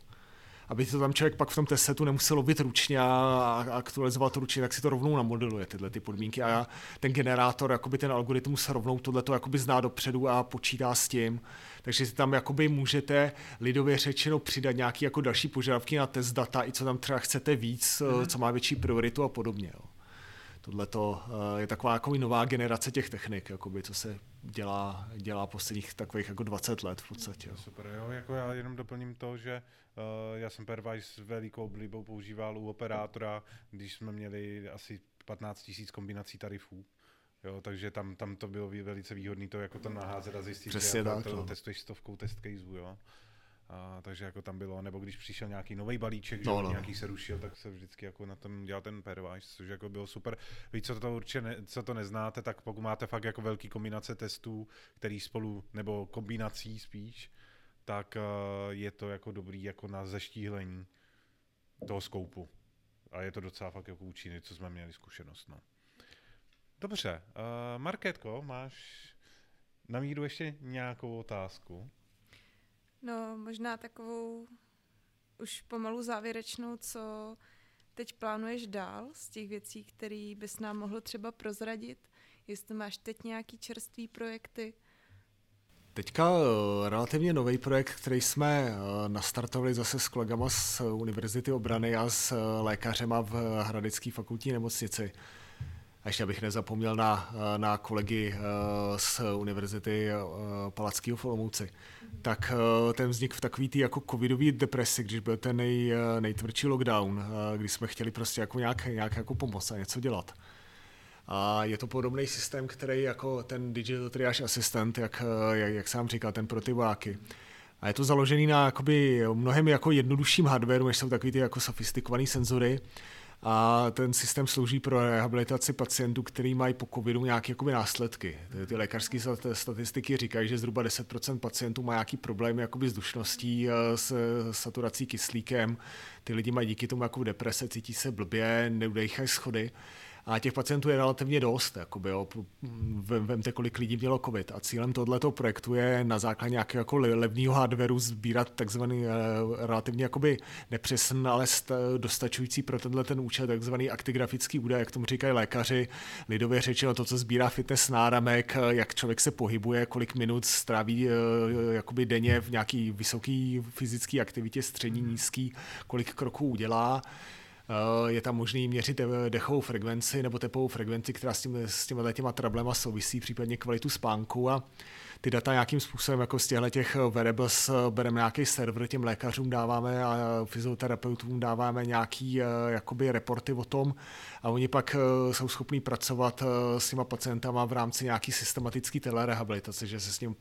aby to tam člověk pak v tom testu nemusel lovit ručně a aktualizovat to ručně, tak si to rovnou namodeluje tyhle ty podmínky a ten generátor, jakoby ten algoritmus rovnou tohle to jakoby zná dopředu a počítá s tím. Takže si tam jakoby můžete lidově řečeno přidat nějaké jako další požadavky na test data, i co tam třeba chcete víc, mm. co má větší prioritu a podobně. Jo tohle eh, je taková jako nová generace těch technik, jakoby, co se dělá, dělá posledních takových jako 20 let v podstatě. Jo. Super, jo, jako já jenom doplním to, že uh, já jsem Pervice velikou oblibou používal u operátora, když jsme měli asi 15 000 kombinací tarifů. Jo, takže tam, tam to bylo velice výhodné to jako to naházet a zjistit, Přesně že tak, to, no. testuješ stovkou test caseů, jo. A, takže jako tam bylo, nebo když přišel nějaký nový balíček, no, že no. nějaký se rušil, tak se vždycky jako na tom dělal ten pairwise, což jako bylo super. Vy, co to určitě ne, co to neznáte, tak pokud máte fakt jako velký kombinace testů, který spolu, nebo kombinací spíš, tak uh, je to jako dobrý jako na zeštíhlení toho skoupu. A je to docela fakt jako účinný, co jsme měli zkušenost. No. Dobře, uh, Marketko, máš na míru ještě nějakou otázku? No, možná takovou už pomalu závěrečnou, co teď plánuješ dál z těch věcí, které bys nám mohl třeba prozradit? Jestli máš teď nějaký čerstvý projekty? Teďka eh, relativně nový projekt, který jsme eh, nastartovali zase s kolegama z Univerzity obrany a s eh, lékařema v Hradecké fakultní nemocnici. A ještě abych nezapomněl na, na kolegy z Univerzity Palackého v Olomouci tak uh, ten vznik v takový tý jako covidový depresi, když byl ten nej, nejtvrdší lockdown, kdy jsme chtěli prostě jako nějak, nějak jako pomoct a něco dělat. A je to podobný systém, který jako ten Digital Triage Assistant, jak, jak, jak sám říkal, ten pro ty vojáky. A je to založený na jakoby mnohem jako jednodušším hardwareu, než jsou takový ty jako sofistikované senzory a ten systém slouží pro rehabilitaci pacientů, který mají po covidu nějaké jakoby, následky. Ty lékařské statistiky říkají, že zhruba 10% pacientů má nějaký problém jakoby, s dušností, eh, s saturací kyslíkem. Ty lidi mají díky tomu jako deprese, cítí se blbě, neudejchají schody. A těch pacientů je relativně dost. Jakoby, jo. Vemte, kolik lidí mělo COVID. A cílem tohoto projektu je na základě nějakého jako levného hardwareu sbírat takzvaný uh, relativně jakoby nepřesný, ale st- dostačující pro tenhle ten účel takzvaný aktigrafický údaj, jak tomu říkají lékaři. Lidově řečeno to, co sbírá fitness náramek, jak člověk se pohybuje, kolik minut stráví uh, jakoby denně v nějaký vysoký fyzické aktivitě, střední, nízký, kolik kroků udělá. Eh, je tam možný měřit dechovou frekvenci nebo tepovou frekvenci, která s, tím, s těma těma trablema souvisí, případně kvalitu spánku a ty data nějakým způsobem jako z těchto těch wearables eh, bereme nějaký server, těm lékařům dáváme a fyzioterapeutům dáváme nějaký eh, jakoby reporty o tom a oni pak jsou schopní pracovat s těma pacientama v rámci nějaký systematický telerehabilitace, že se s ním,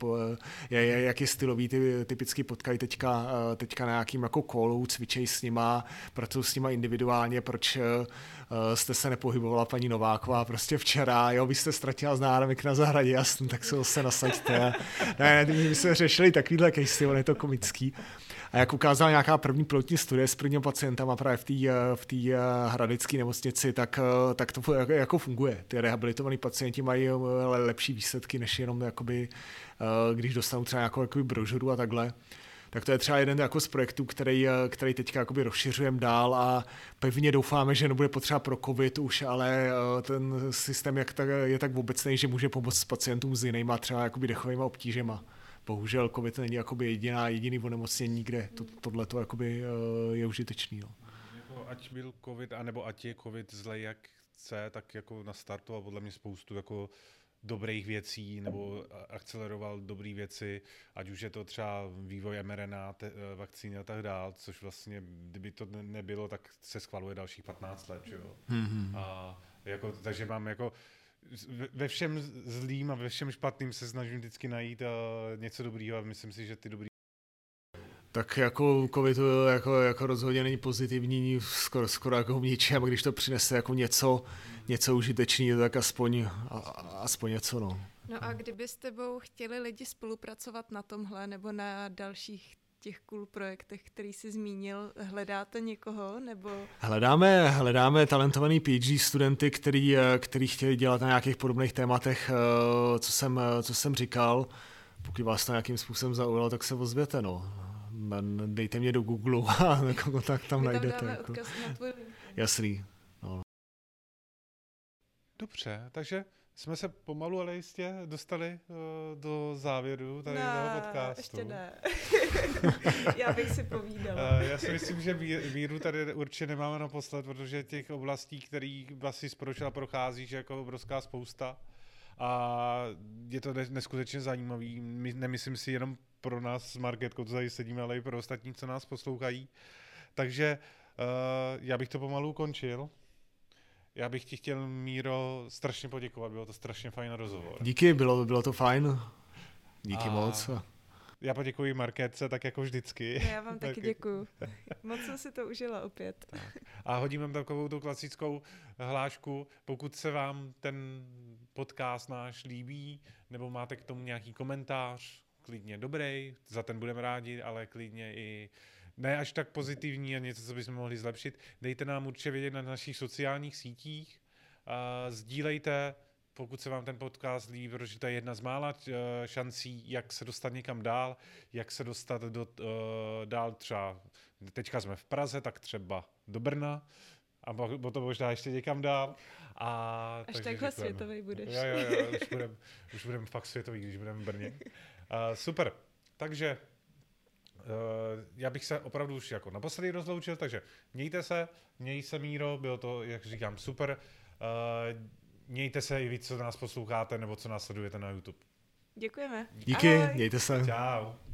je, je, jak je stylový, ty typicky potkají teďka, teďka na nějakým jako callu, cvičejí s nima, pracují s nima individuálně aktuálně, proč eh, jste se nepohybovala paní Nováková prostě včera, jo, vy jste ztratila z náramek na zahradě, jasný, tak se zase nasaďte. ne, ne, my jsme řešili takovýhle case, on je to komický. A jak ukázala nějaká první pilotní studie s prvním pacientem právě v té v eh, hradecké nemocnici, tak, eh, tak to jako funguje. Ty rehabilitovaní pacienti mají lepší výsledky, než jenom jakoby, když dostanou třeba nějakou brožuru a takhle tak to je třeba jeden jako z projektů, který, eh, který teďka jakoby rozšiřujeme dál a pevně doufáme, že nebude potřeba pro COVID už, ale eh, ten systém jak tak, je tak obecný, že může pomoct pacientům s jinýma třeba jakoby dechovými obtížema. Bohužel COVID není jakoby jediná, jediný onemocnění, kde to, tohle to jakoby eh, je užitečný. No. Jako ať byl COVID, anebo ať je COVID zle jak chce, tak jako nastartoval podle mě spoustu jako dobrých věcí nebo akceleroval dobré věci, ať už je to třeba vývoj mRNA, te, eh, vakcíny a tak dál, což vlastně, kdyby to nebylo, tak se schvaluje dalších 15 let, jo. Mm-hmm. A jako, takže mám jako ve všem zlým a ve všem špatným se snažím vždycky najít uh, něco dobrýho a myslím si, že ty dobrý tak jako covid jako, jako rozhodně není pozitivní, skoro, skoro jako v ničem, když to přinese jako něco, něco užitečného, tak aspoň, a, aspoň něco, no. No a kdyby s tebou chtěli lidi spolupracovat na tomhle nebo na dalších těch cool projektech, který jsi zmínil, hledáte někoho nebo? Hledáme, hledáme talentovaný PhD studenty, který, který chtěli dělat na nějakých podobných tématech, eh, co jsem, co jsem říkal. Pokud vás to nějakým způsobem zaujalo, tak se ozvěte, no dejte mě do Google a kontakt tam My najdete. Tam jako. na tvůj Jasný. Dobře, takže jsme se pomalu, ale jistě dostali uh, do závěru tady ne, toho podcastu. ještě ne. já bych si povídala. Uh, já si myslím, že víru tady určitě nemáme naposled, protože těch oblastí, který vlastně zpročila prochází, že jako obrovská spousta a je to neskutečně zajímavý. Nemyslím si jenom pro nás s Marketkou, co tady sedíme, ale i pro ostatní, co nás poslouchají. Takže uh, já bych to pomalu končil. Já bych ti chtěl, Míro, strašně poděkovat, bylo to strašně fajn rozhovor. Díky, bylo, bylo to fajn. Díky a... moc. Já poděkuji Markétce, tak jako vždycky. Já vám taky děkuji. Moc jsem si to užila opět. Tak. A hodím vám takovou tu klasickou hlášku, pokud se vám ten podcast náš líbí, nebo máte k tomu nějaký komentář, klidně dobrý, za ten budeme rádi, ale klidně i ne až tak pozitivní a něco, co bychom mohli zlepšit. Dejte nám určitě vědět na našich sociálních sítích, uh, sdílejte, pokud se vám ten podcast líbí, protože to je jedna z mála uh, šancí, jak se dostat někam dál, jak se dostat do, uh, dál třeba, teďka jsme v Praze, tak třeba do Brna, a potom možná ještě někam dál. A, Až takhle světový budeš. Jo, jo, jo, už budeme už budem fakt světový, když budeme v Brně. Uh, super, takže já bych se opravdu už jako naposledy rozloučil, takže mějte se, měj se Míro, bylo to, jak říkám, super. Uh, mějte se i vy, co nás posloucháte nebo co nás sledujete na YouTube. Děkujeme. Díky, Ahoj. mějte se. Čau.